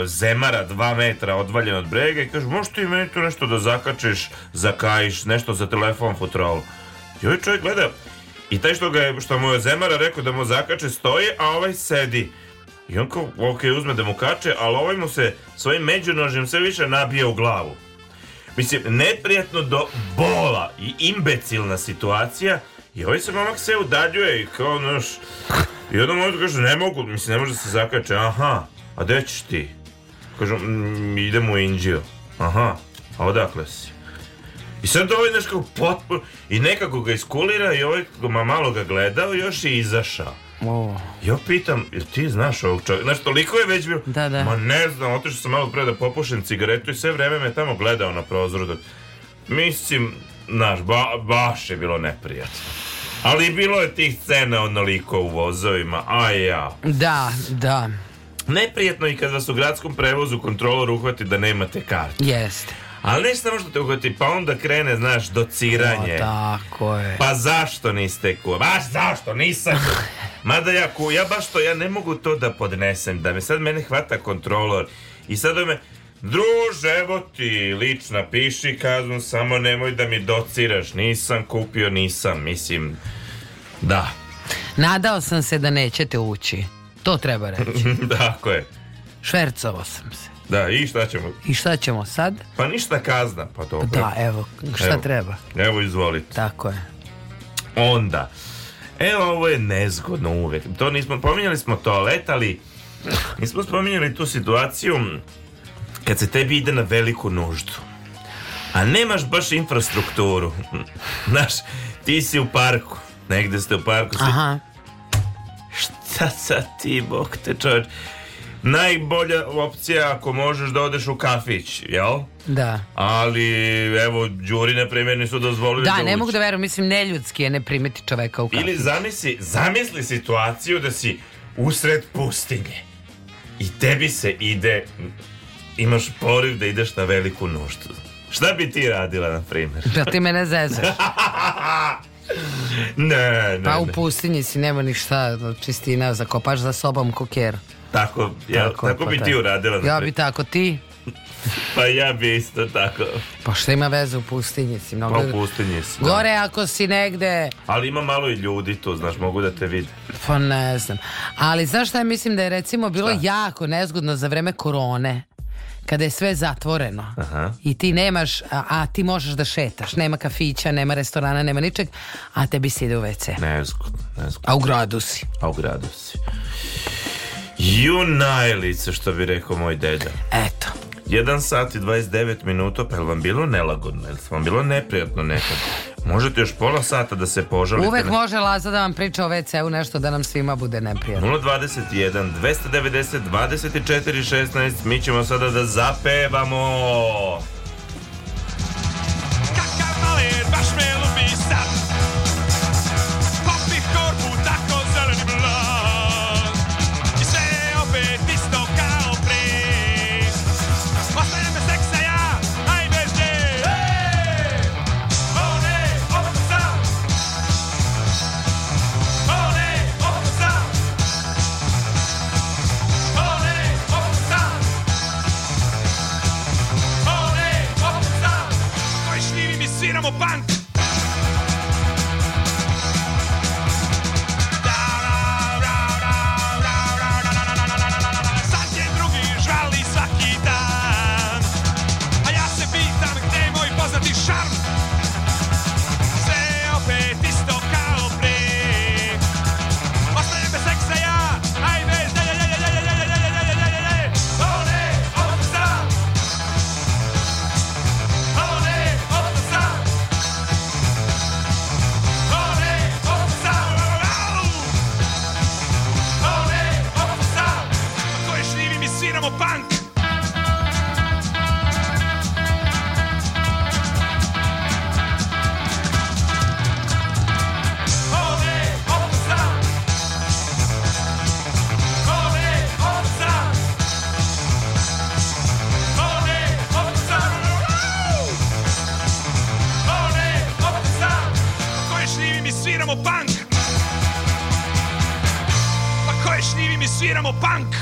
zemara dva metra odvaljen od brega i kaže, možeš ti meni tu nešto da zakačiš, zakajiš, nešto za telefon futrolu. I ovaj čovjek gleda, i taj što, ga je, što mu je Zemara rekao da mu zakače stoje, a ovaj sedi. I on kao, ok, uzme da mu kače, ali ovaj mu se svojim međunožjem sve više nabija u glavu. Mislim, neprijatno do bola i imbecilna situacija. I ovaj se momak sve udaljuje i kao, noš... I onda mu kaže, ne mogu, mislim, ne može da se zakače. Aha, a gde ćeš ti? Kažu, idem u Indiju. Aha, a odakle si? I sad ovaj znaš kao potpuno, i nekako ga iskulira i ovaj ma malo ga gledao još i izašao. Oh. Ja pitam, jel ti znaš ovog čovjeka? Znaš, toliko je već bilo, da, da. ma ne znam, otišao sam malo pre da popušim cigaretu i sve vreme me tamo gledao na prozoru. Da... Mislim, znaš, ba, baš je bilo neprijatno. Ali bilo je tih scena onoliko u vozovima, a ja. Da, da. Neprijetno je kad vas u gradskom prevozu kontrolor uhvati da nemate kartu. Jeste. Ali ne samo što te uhvati, pa onda krene, znaš, dociranje. O, tako je. Pa zašto niste kuo? Ma zašto nisam Mada ja ku, ja baš to, ja ne mogu to da podnesem, da me sad mene hvata kontrolor i sad me, druže, evo ti lična piši kaznu, samo nemoj da mi dociraš, nisam kupio, nisam, mislim, da. Nadao sam se da nećete ući, to treba reći. Tako je. Švercovao sam se. Da, i šta ćemo? I šta ćemo sad? Pa ništa kazna, pa to. Pa da, evo, šta evo. treba? Evo, izvolite. Tako je. Onda, evo ovo je nezgodno uvek. To nismo, pominjali smo toalet, ali nismo spominjali tu situaciju kad se tebi ide na veliku nuždu. A nemaš baš infrastrukturu. Znaš, ti si u parku. Negde ste u parku. Aha. Šta sad ti, bok te čovječ? najbolja opcija ako možeš da odeš u kafić, jel? Da. Ali, evo, đuri, na primjer, nisu dozvolili da Da, ne uči. mogu da verujem, mislim, neljudski je ne primeti čoveka u kafić. Ili zamisli, zamisli situaciju da si usred pustinje i tebi se ide, imaš poriv da ideš na veliku nuštu. Šta bi ti radila, na primjer? Da ti mene zezaš. ne, ne, Pa u pustinji si, nema ništa, čistina, zakopaš za sobom koker. Tako, ja, tako, tako pa bi taj. ti uradila. Ja znači. bi tako, ti? pa ja bi isto tako. Pa šta ima veze u pustinji si? Mnogo... Pa u pustinji si. Da. Gore ako si negde... Ali ima malo i ljudi tu, znaš, mogu da te vide. Pa ne znam. Ali znaš šta ja mislim da je recimo bilo šta? jako nezgodno za vreme korone kada je sve zatvoreno Aha. i ti nemaš, a, a, ti možeš da šetaš, nema kafića, nema restorana, nema ničeg, a tebi se ide u WC. Nezgodno, nezgodno. A u gradu si. A u gradu si. Junajlice, što bi rekao moj deda. Eto. 1 sat i 29 minuta, pa je vam bilo nelagodno? Je vam bilo neprijatno nekako? Možete još pola sata da se požalite. Uvek na... može Laza da vam priča o WC-u nešto da nam svima bude neprijatno. 021 290 24 16 mi ćemo sada da zapevamo. Bang. sviramo punk. Pa koje šljivi mi sviramo punk?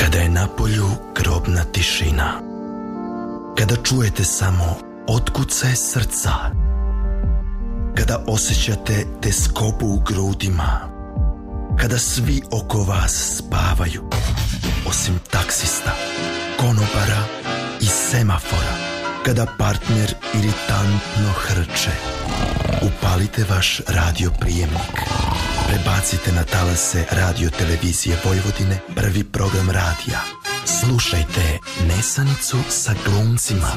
Kada je na polju grobna tišina, kada čujete samo otkucaj srca, kada osjećate teskobu u grudima, kada svi oko vas spavaju, osim taksista, konobara i semafora kada partner iritantno hrče. Upalite vaš radio prijemnik. Prebacite na talase radio televizije Vojvodine prvi program radija. Slušajte Nesanicu sa glumcima.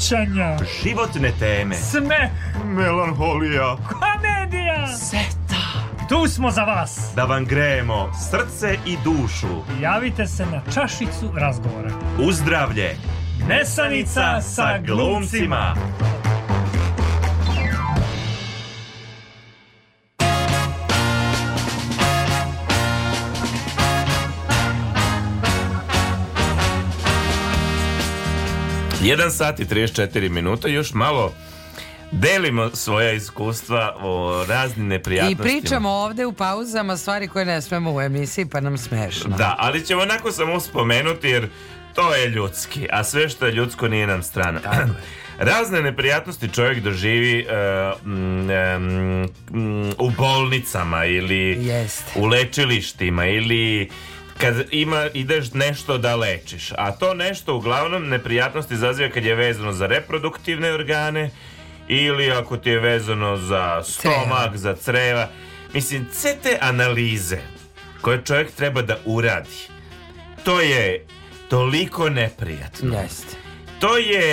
sećanja, životne teme, sme, melanholija, komedija, seta. Tu smo za vas. Da vam grejemo srce i dušu. Javite se na čašicu razgovora. Uzdravlje. Nesanica sa glumcima. 1 sat i 34 minuta, još malo delimo svoja iskustva o raznim neprijatnostima. I pričamo ovde u pauzama stvari koje ne smemo u emisiji, pa nam smešno. Da, ali ćemo onako samo spomenuti jer to je ljudski, a sve što je ljudsko nije nam strano. Tako Razne neprijatnosti čovjek doživi uh, um, um, u bolnicama ili Jest. u lečilištima ili kad ima, ideš nešto da lečiš. A to nešto uglavnom neprijatnosti izaziva kad je vezano za reproduktivne organe ili ako ti je vezano za stomak, creva. za creva. Mislim, sve te analize koje čovjek treba da uradi, to je toliko neprijatno. Jeste. To je,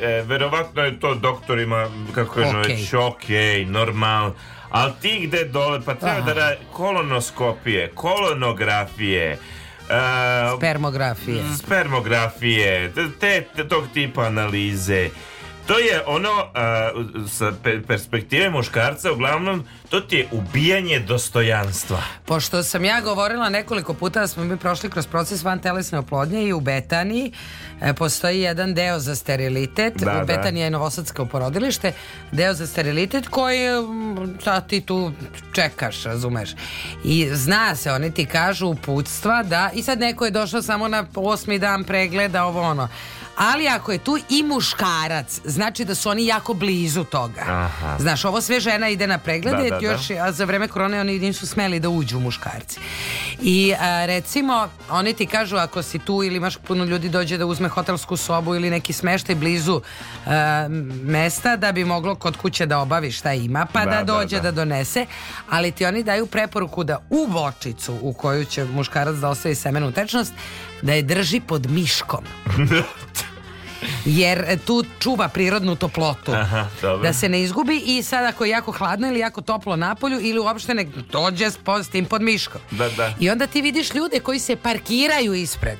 e, verovatno je to doktorima, kako kažem, okay. već, ok, normal, ali ti gde dole, pa treba da radi kolonoskopije, kolonografije, uh, spermografije, spermografije, te, te tog tipa analize, to je ono a, e, sa perspektive muškarca uglavnom to ti je ubijanje dostojanstva. Pošto sam ja govorila nekoliko puta da smo mi prošli kroz proces van telesne oplodnje i u Betani e, postoji jedan deo za sterilitet. Da, u da. Betani da. je Novosadsko porodilište, deo za sterilitet koji e, ta ti tu čekaš, razumeš. I zna se, oni ti kažu uputstva da i sad neko je došao samo na osmi dan pregleda ovo ono. Ali ako je tu i muškarac, znači da su oni jako blizu toga. Aha. Znaš, ovo sve žena ide na preglede, da, da, da. još da. A za vreme korone oni nisu smeli da uđu muškarci. I a, recimo, oni ti kažu ako si tu ili imaš puno ljudi dođe da uzme hotelsku sobu ili neki smeštaj blizu a, mesta da bi moglo kod kuće da obavi šta ima, pa da, da, da dođe da. donese, ali ti oni daju preporuku da u bočicu u koju će muškarac da ostavi semenu tečnost, da je drži pod miškom. Jer tu čuva prirodnu toplotu Aha, Da se ne izgubi I sad ako je jako hladno ili jako toplo na polju Ili uopšte ne dođe s tim pod miškom da, da. I onda ti vidiš ljude koji se parkiraju ispred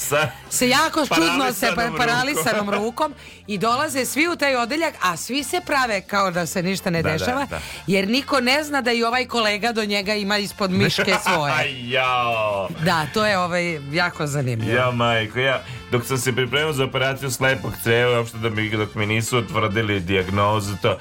sa, sa jako čudno se pa- paralisanom rukom. i dolaze svi u taj odeljak, a svi se prave kao da se ništa ne da, da dešava, da, da. jer niko ne zna da i ovaj kolega do njega ima ispod miške svoje. Jao. Da, to je ovaj jako zanimljivo. Ja majko, ja dok sam se pripremio za operaciju slepog creva, uopšte da mi dok mi nisu utvrdili dijagnozu to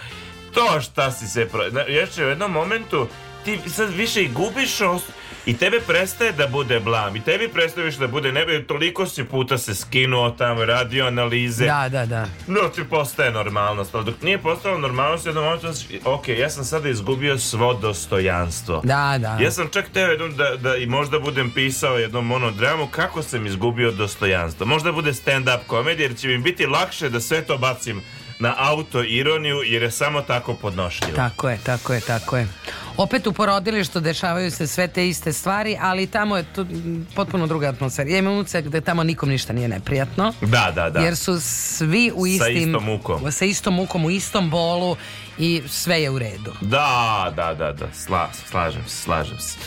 to šta si se pro... još u jednom momentu ti sad više i gubiš os I tebe prestaje da bude blam I tebi prestaješ da bude nebe Toliko si puta se skinuo tamo Radio analize Da, da, da No ti postaje normalnost Ali dok nije postala normalnost Jednom momentu Ok, ja sam sada izgubio svo dostojanstvo Da, da Ja sam čak tebe da, da i možda budem pisao jednom monodramu Kako sam izgubio dostojanstvo Možda bude stand up komedija Jer će mi biti lakše da sve to bacim na auto ironiju jer je samo tako podnošljivo. Tako je, tako je, tako je. Opet u porodilištu dešavaju se sve te iste stvari, ali tamo je tu potpuno druga atmosfera. Ja imam ucak da tamo nikom ništa nije neprijatno. Da, da, da. Jer su svi u istim... Sa istom mukom. Sa istom mukom, u istom bolu i sve je u redu. Da, da, da, da. Sla, slažem se, slažem se.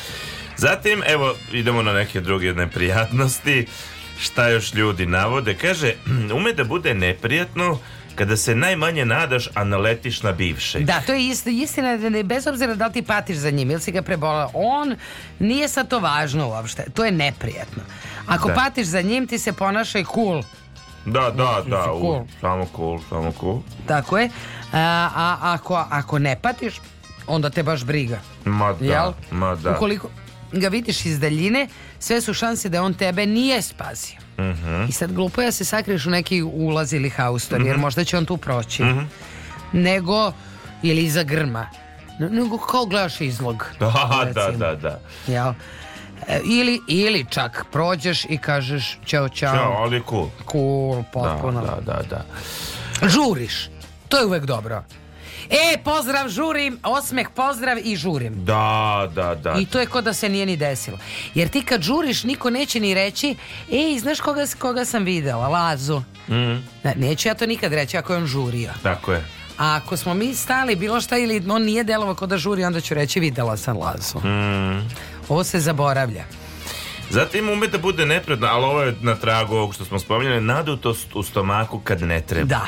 Zatim, evo, idemo na neke druge neprijatnosti. Šta još ljudi navode? Kaže, ume da bude neprijatno kada se najmanje nadaš, a naletiš na bivše. Da, to je isti, istina, da bez obzira da li ti patiš za njim ili si ga prebolao, on nije sad to važno uopšte, to je neprijatno. Ako da. patiš za njim, ti se ponašaj cool. Da, da, da, cool. U, samo cool, samo cool. Tako je, a, a ako, ako ne patiš, onda te baš briga. Ma da, Jel? ma da. Ukoliko, ga vidiš iz daljine, sve su šanse da on tebe nije spasio. Uh mhm. -huh. I sad glupo ja da se sakriješ u neki ulaz ili haustor, uh -huh. jer mhm. možda će on tu proći. Uh mhm. -huh. Nego, ili iza grma. Nego kao gledaš izlog. Da, da, da, da. Jel? E, ili, ili čak prođeš i kažeš čao, čao. Ćao, ali cool. Cool, da, potpuno. Da, da, da, da. Žuriš. To je uvek dobro. E, pozdrav, žurim, osmeh, pozdrav i žurim. Da, da, da. I to je kod da se nije ni desilo. Jer ti kad žuriš, niko neće ni reći, ej, znaš koga, koga sam videla, Lazu. Mm. Neću ja to nikad reći ako je on žurio. Tako je. A ako smo mi stali bilo šta ili on nije delovao kod da žuri, onda ću reći videla sam Lazu. Mm. Ovo se zaboravlja. Zatim ume da bude nepredno, ali ovo je na tragu ovog što smo spominjali, nadutost u stomaku kad ne treba. Da.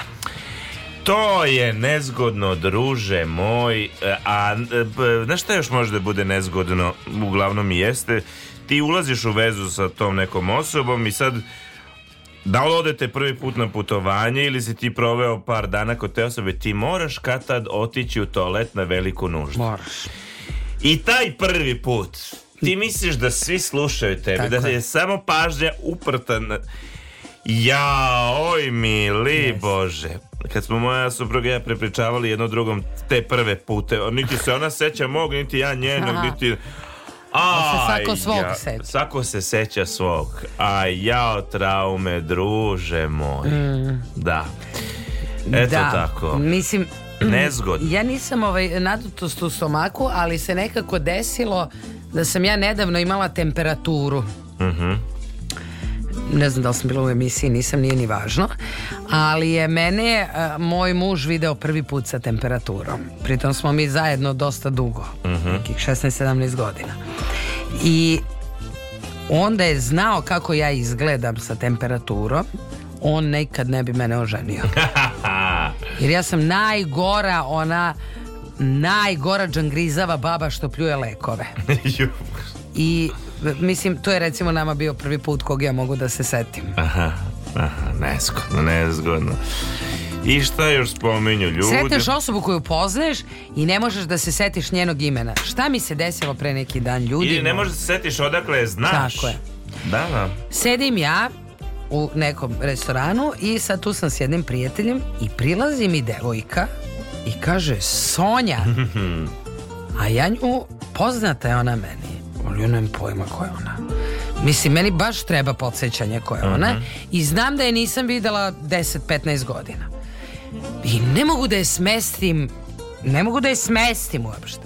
To je nezgodno, druže moj. E, a e, znaš šta još može da bude nezgodno? Uglavnom i jeste. Ti ulaziš u vezu sa tom nekom osobom i sad da li odete prvi put na putovanje ili si ti proveo par dana kod te osobe, ti moraš kad tad otići u toalet na veliku nuždu. Moraš. I taj prvi put, ti misliš da svi slušaju tebe, da Tako da je, je samo pažnja uprta na... Ja, oj mili yes. Bože, kad smo moja supruga ja prepričavali jedno drugom te prve pute, niti se ona seća mog, niti ja njenog, Aha. niti... A, svako svog ja, seća. Svako se seća svog. A ja od traume, druže moj. Mm. Da. Eto da. tako. Mislim, mm, Nezgod. Ja nisam ovaj, nadutost u stomaku, ali se nekako desilo da sam ja nedavno imala temperaturu. Mhm. Mm ne znam da li sam bila u emisiji, nisam, nije ni važno, ali je mene uh, moj muž video prvi put sa temperaturom. Pritom smo mi zajedno dosta dugo, uh mhm. -huh. nekih 16-17 godina. I onda je znao kako ja izgledam sa temperaturom, on nekad ne bi mene oženio. Jer ja sam najgora ona najgora džangrizava baba što pljuje lekove. I mislim, to je recimo nama bio prvi put kog ja mogu da se setim. Aha, aha, nezgodno, nezgodno. I šta još spominju ljudi? Sreteš osobu koju poznaješ i ne možeš da se setiš njenog imena. Šta mi se desilo pre neki dan ljudi? Ili ne možeš da se setiš odakle je znaš. Tako je. Da, da. Sedim ja u nekom restoranu i sad tu sam s jednim prijateljem i prilazi mi devojka i kaže Sonja. A ja nju, poznata je ona meni ali ja nemam pojma koja je ona. Mislim, meni baš treba podsjećanje koja je ona mm -hmm. i znam da je nisam videla 10-15 godina. I ne mogu da je smestim, ne mogu da je smestim uopšte.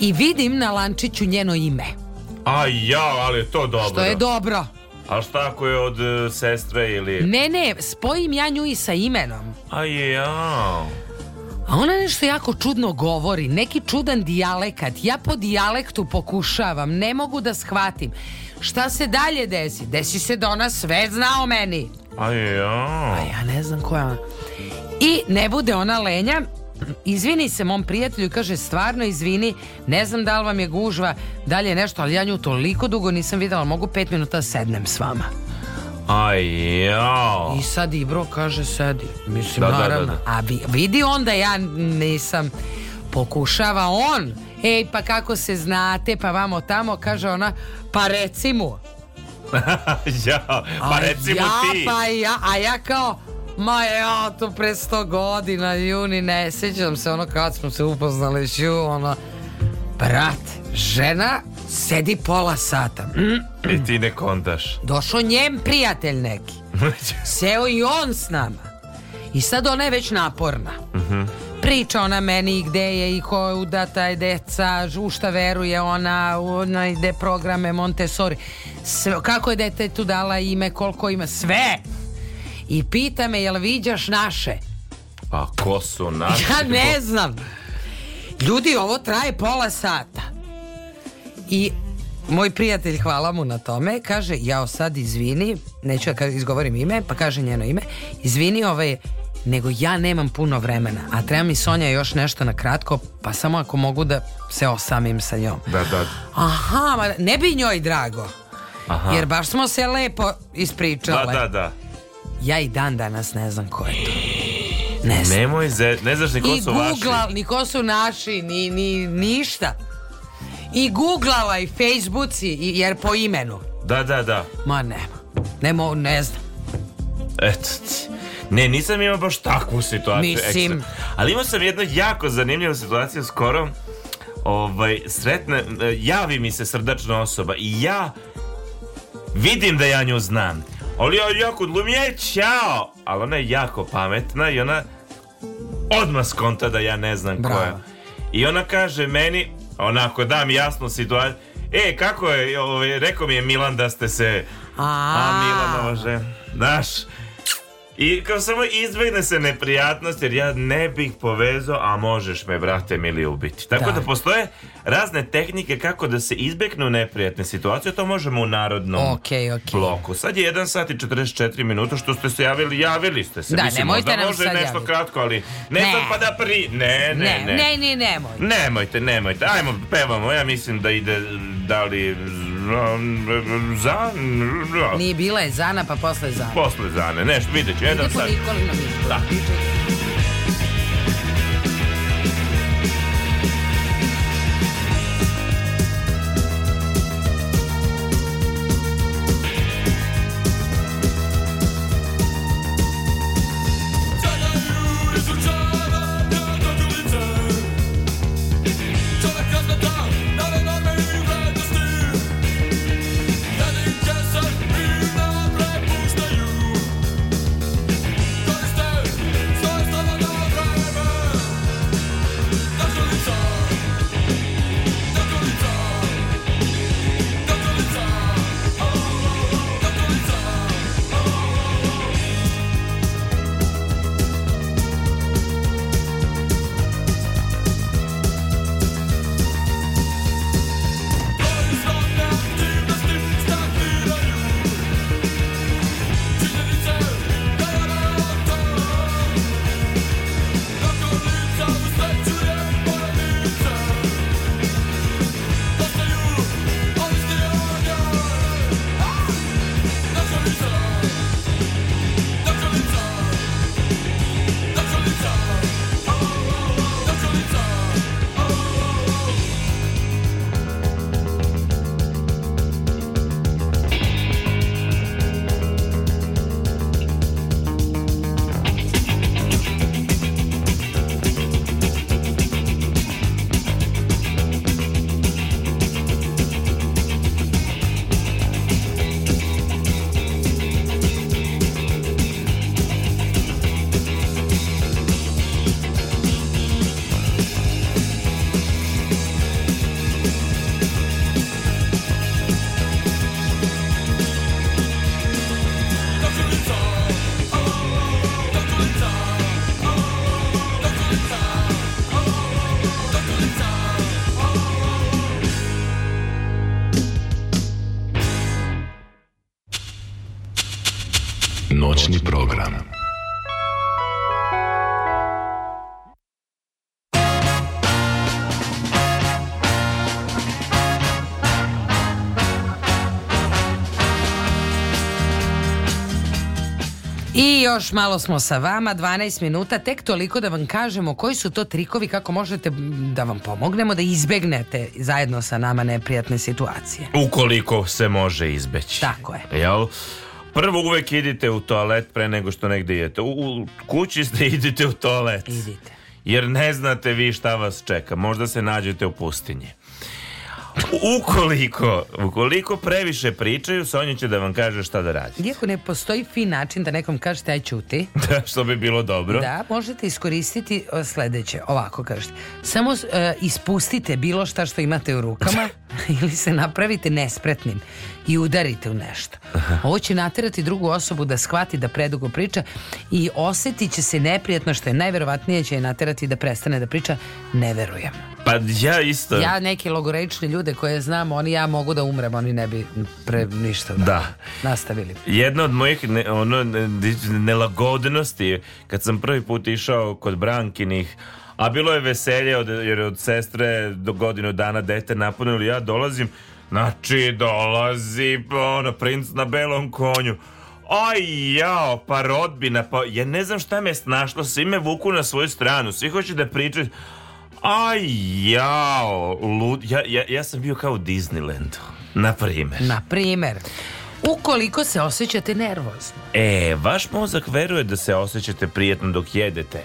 I vidim na lančiću njeno ime. A ja, ali to dobro. Što je dobro. A šta ako je od e, sestre ili... Ne, ne, spojim ja nju i sa imenom. A ja. A ona nešto jako čudno govori, neki čudan dijalekat. Ja po dijalektu pokušavam, ne mogu da shvatim. Šta se dalje desi? Desi se da ona sve zna o meni. A ja. A ja ne znam koja ona. I ne bude ona lenja, izvini se mom prijatelju i kaže stvarno izvini, ne znam da li vam je gužva, da li je nešto, ali ja nju toliko dugo nisam videla, mogu pet minuta da sednem s vama. Aj, jao. I sad i bro kaže sedi. Mislim, da, da, da naravno. Da, da, A vidi onda ja nisam pokušava on. Ej, pa kako se znate, pa vamo tamo, kaže ona, pa reci mu. ja, pa reci mu ja, ti. Pa ja, a ja kao, Ma ja, to pre sto godina, juni, ne sećam se ono kad smo se upoznali, ću, ono, brat, žena Sedi pola sata. Mm, mm. I ti ne kontaš. Došao njem prijatelj neki. Seo i on s nama. I sad ona je već naporna. Mhm. Priča ona meni gde je i ko je udata je deca, u šta veruje ona, ona ide programe Montessori. Sve, kako je dete tu dala ime, koliko ima, sve. I pita me, jel viđaš naše? A pa, ko su naši? Ja ne znam. Ljudi, ovo traje pola sata. I moj prijatelj, hvala mu na tome, kaže, jao sad izvini, neću da izgovorim ime, pa kaže njeno ime, izvini ovaj, nego ja nemam puno vremena, a treba mi Sonja još nešto na kratko, pa samo ako mogu da se osamim sa njom. Da, da. Aha, ma ne bi njoj drago. Aha. Jer baš smo se lepo ispričale. Da, da, da. Ja i dan danas ne znam ko je to. Ne znam. Nemoj, ne znaš ni ko I su vaši. I ni ko su naši, ni, ni ništa. I googlala i Facebooci, jer po imenu. Da, da, da. Ma nema. nema ne znam. Eto Ne, nisam imao baš takvu situaciju. Mislim. Ekstra. Ali imao sam jednu jako zanimljivu situaciju skoro. Ovaj, sretne, javi mi se srdačna osoba i ja vidim da ja nju znam. Ali ja jako dlumije, čao! Ali ona je jako pametna i ona odmah skonta da ja ne znam Bravo. je. I ona kaže meni, onako dam jasnu situaciju. E, kako je, ovaj, rekao mi je Milan da ste se... A, a Milanova Znaš, I kao samo izbegne se neprijatnost jer ja ne bih povezao, a možeš me, brate, mili ubiti. Tako da, da postoje razne tehnike kako da se izbegnu neprijatne situacije, to možemo u narodnom okay, okay. bloku. Sad je 1 sat i 44 minuta što ste se javili, javili ste se. Da, Mislim, nemojte nam može sad nešto javiti. kratko, ali ne, ne. pa da pri... Ne, ne, ne. Ne, ne, ne nemojte. Nemojte, nemojte. Ajmo, pevamo. Ja mislim da ide, da li Zan... Da. Nije bila je Zana, pa posle Zana. Posle Zane, nešto, vidjet ću. Jedan sad. Nikolino Da. I još malo smo sa vama, 12 minuta, tek toliko da vam kažemo koji su to trikovi kako možete da vam pomognemo da izbegnete zajedno sa nama neprijatne situacije. Ukoliko se može izbeći. Tako je. Jel? Prvo uvek idite u toalet pre nego što negde idete. U, u kući ste idite u toalet. Idite. Jer ne znate vi šta vas čeka. Možda se nađete u pustinji. Ukoliko, ukoliko previše pričaju, Sonja će da vam kaže šta da radite. Iako ne postoji fin način da nekom kažete aj ćuti. Da, što bi bilo dobro. Da, možete iskoristiti sledeće, ovako kažete. Samo uh, ispustite bilo šta što imate u rukama ili se napravite nespretnim i udarite u nešto. Ovo će naterati drugu osobu da shvati da predugo priča i osjetit će se neprijatno što je najverovatnije će je naterati da prestane da priča. Ne verujem. Pa ja isto. Ja neke logorečne ljude koje znam, oni ja mogu da umrem, oni ne bi pre ništa da, da. nastavili. Jedna od mojih ne, ono, nelagodnosti, kad sam prvi put išao kod Brankinih, a bilo je veselje od, jer od sestre do godinu dana dete napunili, ja dolazim, znači dolazi ono, princ na belom konju. Aj jao, pa rodbina, pa ja ne znam šta me snašlo, svi me vuku na svoju stranu, svi hoće da pričaju, Aj, jao, lud, ja, ja, ja sam bio kao u Disneylandu, na primer. Na primer. Ukoliko se osjećate nervozno. E, vaš mozak veruje da se osjećate prijetno dok jedete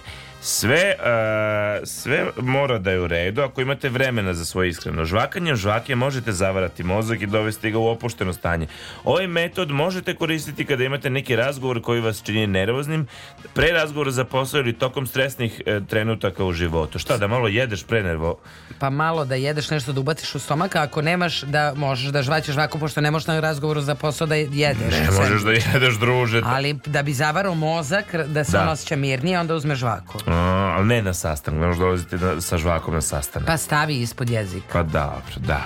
sve, a, e, sve mora da je u redu ako imate vremena za svoje iskreno žvakanje. Žvake možete zavarati mozak i dovesti ga u opušteno stanje. Ovaj metod možete koristiti kada imate neki razgovor koji vas čini nervoznim, pre razgovora za posao ili tokom stresnih e, trenutaka u životu. Šta, da malo jedeš pre nervo? Pa malo da jedeš nešto da ubaciš u stomak, a ako nemaš da možeš da žvaćeš žvaku, pošto ne možeš na razgovoru za posao da jedeš. Ne možeš da jedeš, druže. Ali da bi zavarao mozak, da se da. on osjeća mirnije, onda uzmeš žvaku ali ne na sastanak, ne možda dolazite na, sa žvakom na sastanak. Pa stavi ispod jezika. Pa dobro, da.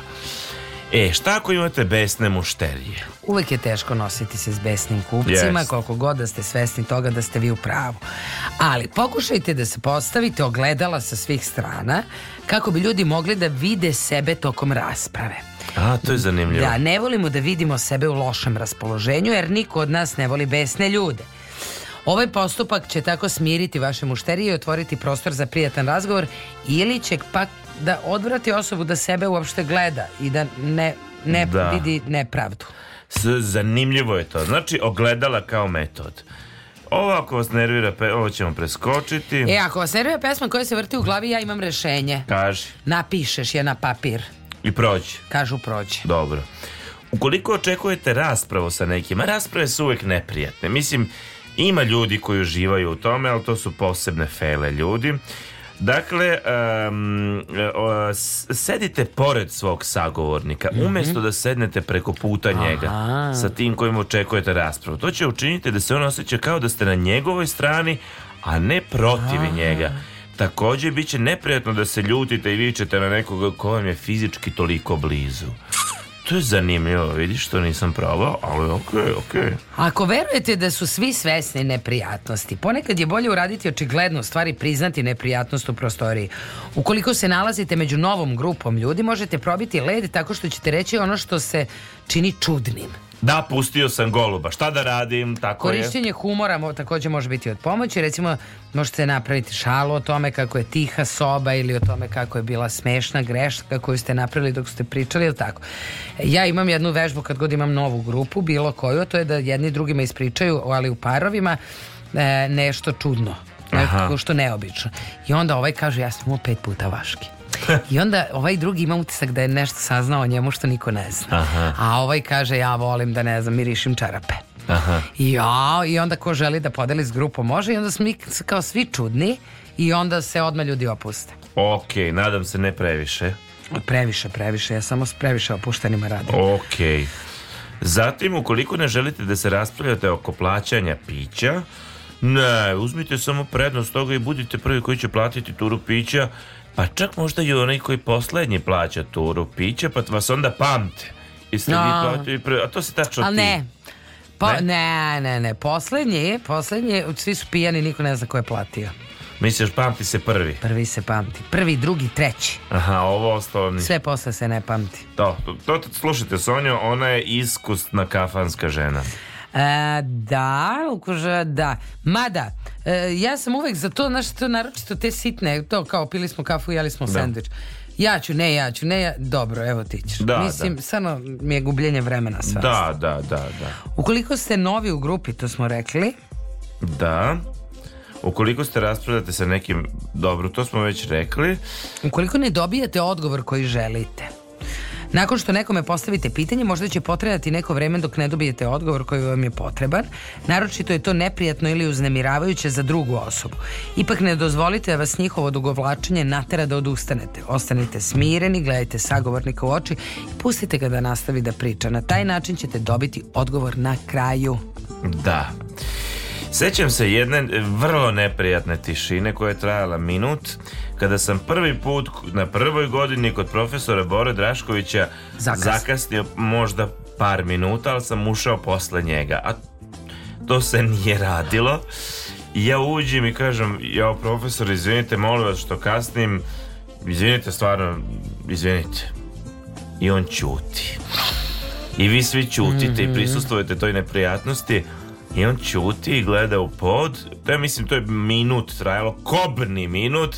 E, šta ako imate besne mušterije? Uvek je teško nositi se s besnim kupcima, yes. koliko god da ste svesni toga da ste vi u pravu. Ali pokušajte da se postavite ogledala sa svih strana, kako bi ljudi mogli da vide sebe tokom rasprave. A, to je zanimljivo. Da, ne volimo da vidimo sebe u lošem raspoloženju, jer niko od nas ne voli besne ljude. Ovaj postupak će tako smiriti vaše mušterije i otvoriti prostor za prijatan razgovor ili će pak da odvrati osobu da sebe uopšte gleda i da ne, ne da. vidi nepravdu. S, zanimljivo je to. Znači, ogledala kao metod. Ovo ako vas nervira, pe, ovo ćemo preskočiti. E, ako vas nervira pesma koja se vrti u glavi, ja imam rešenje. Kaži. Napišeš je na papir. I prođi. Kažu prođi. Dobro. Ukoliko očekujete raspravu sa nekim, rasprave su uvek neprijatne. Mislim, Ima ljudi koji uživaju u tome, ali to su posebne fele ljudi. Dakle, um, sedite pored svog sagovornika, mhm. umjesto mm -hmm. da sednete preko puta njega Aha. sa tim kojim očekujete raspravu. To će učiniti da se on osjeća kao da ste na njegovoj strani, a ne protiv Aha. njega. Takođe, bit će neprijatno da se ljutite i vičete na nekoga ko vam je fizički toliko blizu to je zanimljivo, vidiš, to nisam probao, ali okej, okay, okej. Okay. Ako verujete da su svi svesni neprijatnosti, ponekad je bolje uraditi očigledno stvari priznati neprijatnost u prostoriji. Ukoliko se nalazite među novom grupom ljudi, možete probiti led tako što ćete reći ono što se čini čudnim. Da, pustio sam goluba. Šta da radim? Tako Korišćenje je. humora mo, također može biti od pomoći. Recimo, možete napraviti šalu o tome kako je tiha soba ili o tome kako je bila smešna greška koju ste napravili dok ste pričali ili tako. Ja imam jednu vežbu kad god imam novu grupu, bilo koju, to je da jedni drugima ispričaju, ali u parovima, e, nešto čudno. Aha. Nešto što neobično. I onda ovaj kaže, ja sam mu pet puta vaški. I onda ovaj drugi ima utisak da je nešto saznao o njemu što niko ne zna. Aha. A ovaj kaže ja volim da ne znam, mirišim čarape. Aha. Ja, I onda ko želi da podeli s grupom može i onda smo mi kao svi čudni i onda se odmah ljudi opuste. Ok, nadam se ne previše. Previše, previše, ja samo s previše opuštenima radim. Ok. Zatim, ukoliko ne želite da se raspravljate oko plaćanja pića, ne, uzmite samo prednost toga i budite prvi koji će platiti turu pića Pa čak možda i onaj koji poslednji plaća turu piće, pa vas onda pamte. I ste no. vi da. a to se tačno Al ti. ne. Po, pa, ne? ne, ne, ne. Poslednji, poslednji, svi su pijani, niko ne zna ko je platio. Misliš, pamti se prvi? Prvi se pamti. Prvi, drugi, treći. Aha, ovo ostalo ni... Sve posle se ne pamti. To, to, to slušajte, Sonjo, ona je iskusna kafanska žena. E, da, ukuža, da. Mada, e, ja sam uvek za to, znaš, to naročito te sitne, to kao pili smo kafu, jeli smo da. sandvič. Ja ću, ne ja ću, ne ja, dobro, evo ti ćeš. Da, Mislim, da. stvarno mi je gubljenje vremena sve. Da, da, da, da. Ukoliko ste novi u grupi, to smo rekli. Da. Ukoliko ste raspravljate sa nekim, dobro, to smo već rekli. Ukoliko ne dobijete odgovor koji želite. Nakon što nekome postavite pitanje, možda će potrebati neko vreme dok ne dobijete odgovor koji vam je potreban. Naročito je to neprijatno ili uznemiravajuće za drugu osobu. Ipak ne dozvolite da vas njihovo dugovlačenje natera da odustanete. Ostanite smireni, gledajte sagovornika u oči i pustite ga da nastavi da priča. Na taj način ćete dobiti odgovor na kraju. Da. Sećam se jedne vrlo neprijatne tišine koja je trajala minut kada sam prvi put na prvoj godini kod profesora Bore Draškovića Zakasn. zakasnio možda par minuta, ali sam ušao posle njega. A to se nije radilo. ja uđem i kažem, ja profesor, izvinite, molim vas što kasnim, izvinite, stvarno, izvinite. I on ćuti. I vi svi ćutite mm -hmm. i mhm. prisustujete toj neprijatnosti. I on ćuti i gleda u pod. To ja mislim, to je minut trajalo, kobni minut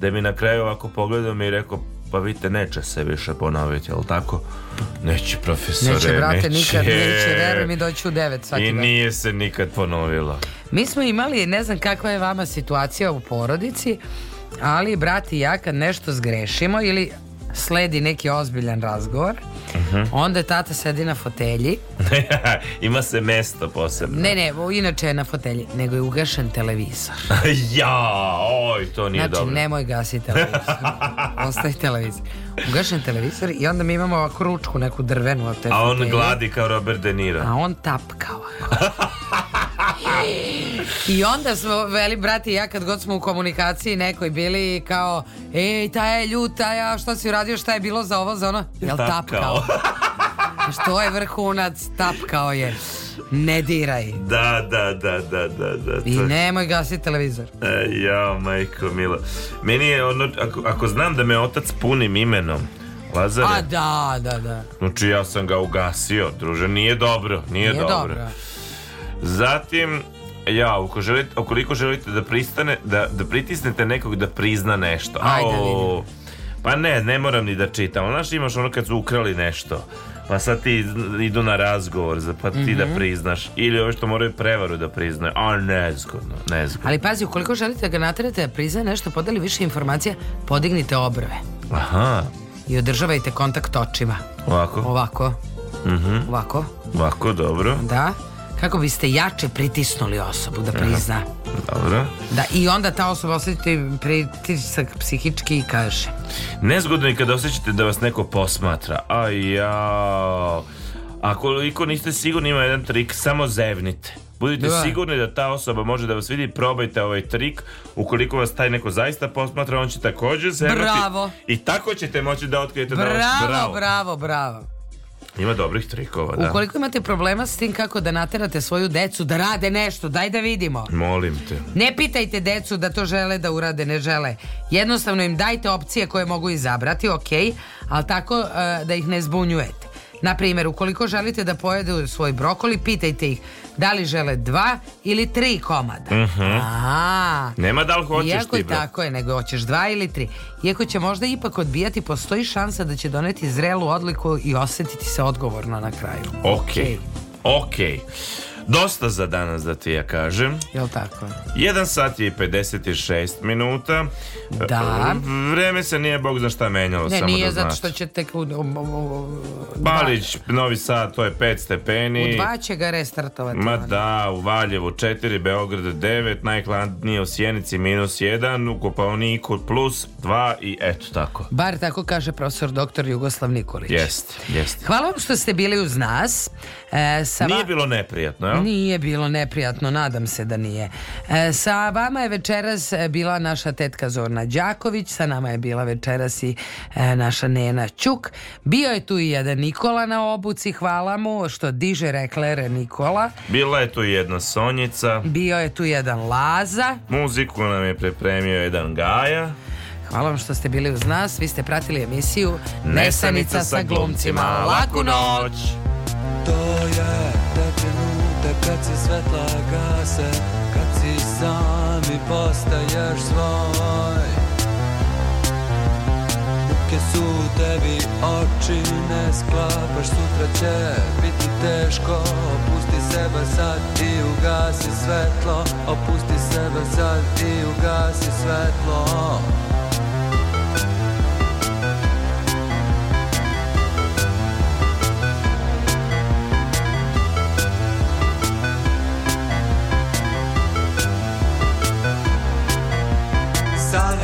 da mi na kraju ovako pogledao mi i rekao pa vidite, neće se više ponoviti, jel tako? Neće, profesore, neće. brate, neće. nikad, neće, veruj mi doći u devet svaki I dan. nije se nikad ponovilo Mi smo imali, ne znam kakva je vama situacija u porodici, ali brati ja kad nešto zgrešimo ili sledi neki ozbiljan razgovor uh mhm. -huh. onda tata sedi na fotelji ima se mesto posebno ne ne inače je na fotelji nego je ugašen televizor ja oj to nije znači, dobro znači nemoj gasiti televizor ostaje televizor ugašen televizor i onda mi imamo ovakvu ručku neku drvenu od te a fotelje. on gladi kao Robert De Niro a on tapkao I onda smo, veli brati i ja kad god smo u komunikaciji nekoj bili kao, ej, ta je ljuta, ja, šta si uradio, šta je bilo za ovo, za ono, jel tapkao? što je vrhunac, tapkao je. Ne diraj. Da, da, da, da, da, da. I nemoj gasi televizor. E, ja, majko, milo. Meni je ono, ako, ako znam da me otac punim imenom, Lazare. A da, da, da. Znači ja sam ga ugasio, druže, nije dobro, nije, nije dobro. dobro. Zatim, ja, ukoliko želite, ukoliko želite da pristane, da, da pritisnete nekog da prizna nešto. Ajde, Au, pa ne, ne moram ni da čitam. Znaš, imaš ono kad su ukrali nešto. Pa sad ti idu na razgovor za pa ti mm -hmm. da mhm. priznaš ili ove što moraju prevaru da priznaju. A nezgodno, nezgodno. Ali pazi, ukoliko želite da ga naterate da prizna nešto, podali više informacija, podignite obrve. Aha. I održavajte kontakt očima. Ovako. Ovako. Mhm. Mm Ovako. Ovako, dobro. Da kako biste jače pritisnuli osobu da prizna. Dobro. Da, i onda ta osoba osjećate pritisak psihički i kaže. Nezgodno je kada osjećate da vas neko posmatra. Aj, jao. A koliko niste sigurni ima jedan trik, samo zevnite. Budite da. sigurni da ta osoba može da vas vidi, probajte ovaj trik. Ukoliko vas taj neko zaista posmatra, on će takođe zevnuti. Bravo. I tako ćete moći da otkrijete bravo, da vas... Bravo, bravo, bravo. Ima dobrih trikova, da. Ukoliko imate problema s tim kako da naterate svoju decu da rade nešto, daj da vidimo. Molim te. Ne pitajte decu da to žele da urade, ne žele. Jednostavno im dajte opcije koje mogu izabrati, ok, ali tako uh, da ih ne zbunjujete. Na primjer, ukoliko želite da pojede svoj brokoli, pitajte ih da li žele dva ili tri komada. Uh mhm. -huh. A, Nema da li hoćeš iako ti. Iako tako je, nego hoćeš dva ili tri. Iako će možda ipak odbijati, postoji šansa da će doneti zrelu odliku i osetiti se odgovorno na kraju. Ok, Okej. okay. Dosta za danas da ti ja kažem. Jel tako? 1 sat je i 56 minuta. Da. E, vreme se nije bog za šta menjalo. Ne, samo nije da zato što će tek... U, u, u, Balić, Novi Sad, to je 5 stepeni. U 2 će ga restartovati. Ma da, u Valjevu 4, Beograd 9, najhladnije u Sjenici minus 1, u Kopavniku plus 2 i eto tako. Bar tako kaže profesor doktor Jugoslav Nikolić. Jest, jest. Hvala vam što ste bili uz nas. E, sa Nije bilo neprijatno, Nije bilo neprijatno, nadam se da nije. E, sa vama je večeras e, bila naša tetka Zorna Đaković, sa nama je bila večeras i e, naša Nena Ćuk. Bio je tu i jedan Nikola na obuci, hvala mu što diže reklere Nikola. Bila je tu jedna Sonjica. Bio je tu jedan Laza. Muziku nam je pripremio jedan Gaja. Hvala vam što ste bili uz nas. Vi ste pratili emisiju Nesanica, Nesanica sa glumcima. Laku noć! To je kad se svetla gase Kad si sam i postaješ svoj Muke su tebi, oči ne sklapaš Sutra će biti teško Opusti sebe sad i ugasi svetlo Opusti sebe sad i ugasi svetlo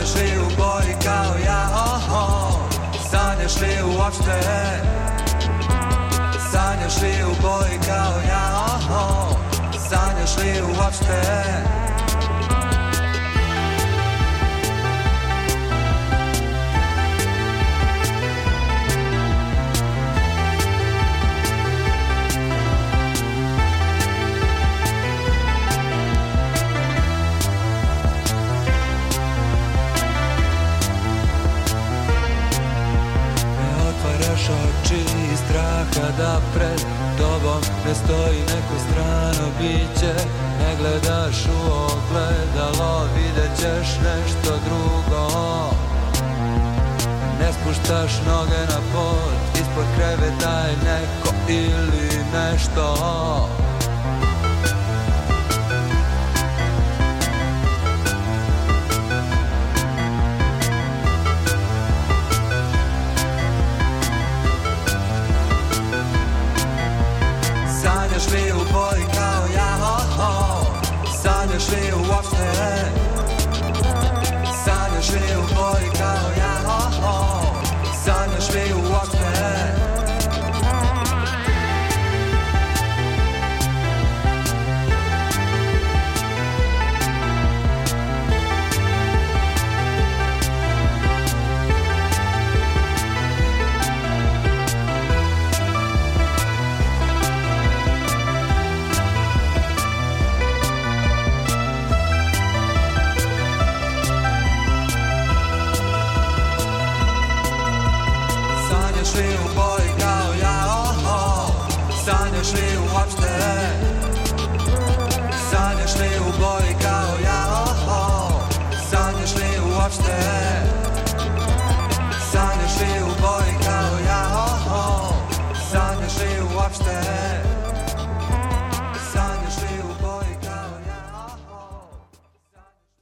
Sanjaš li u boji kao ja, oho Sanjaš li uopšte Sanjaš li u boji kao ja, oho Sanjaš li uopšte kada pred tobom ne stoji neko strano biće Ne gledaš u ogledalo, vidjet ćeš nešto drugo Ne spuštaš noge na pod, ispod kreveta je neko ili nešto sve u boji kao ja, oh, oh. Sanjaš sve uopšte Sanjaš sve u boji kao ja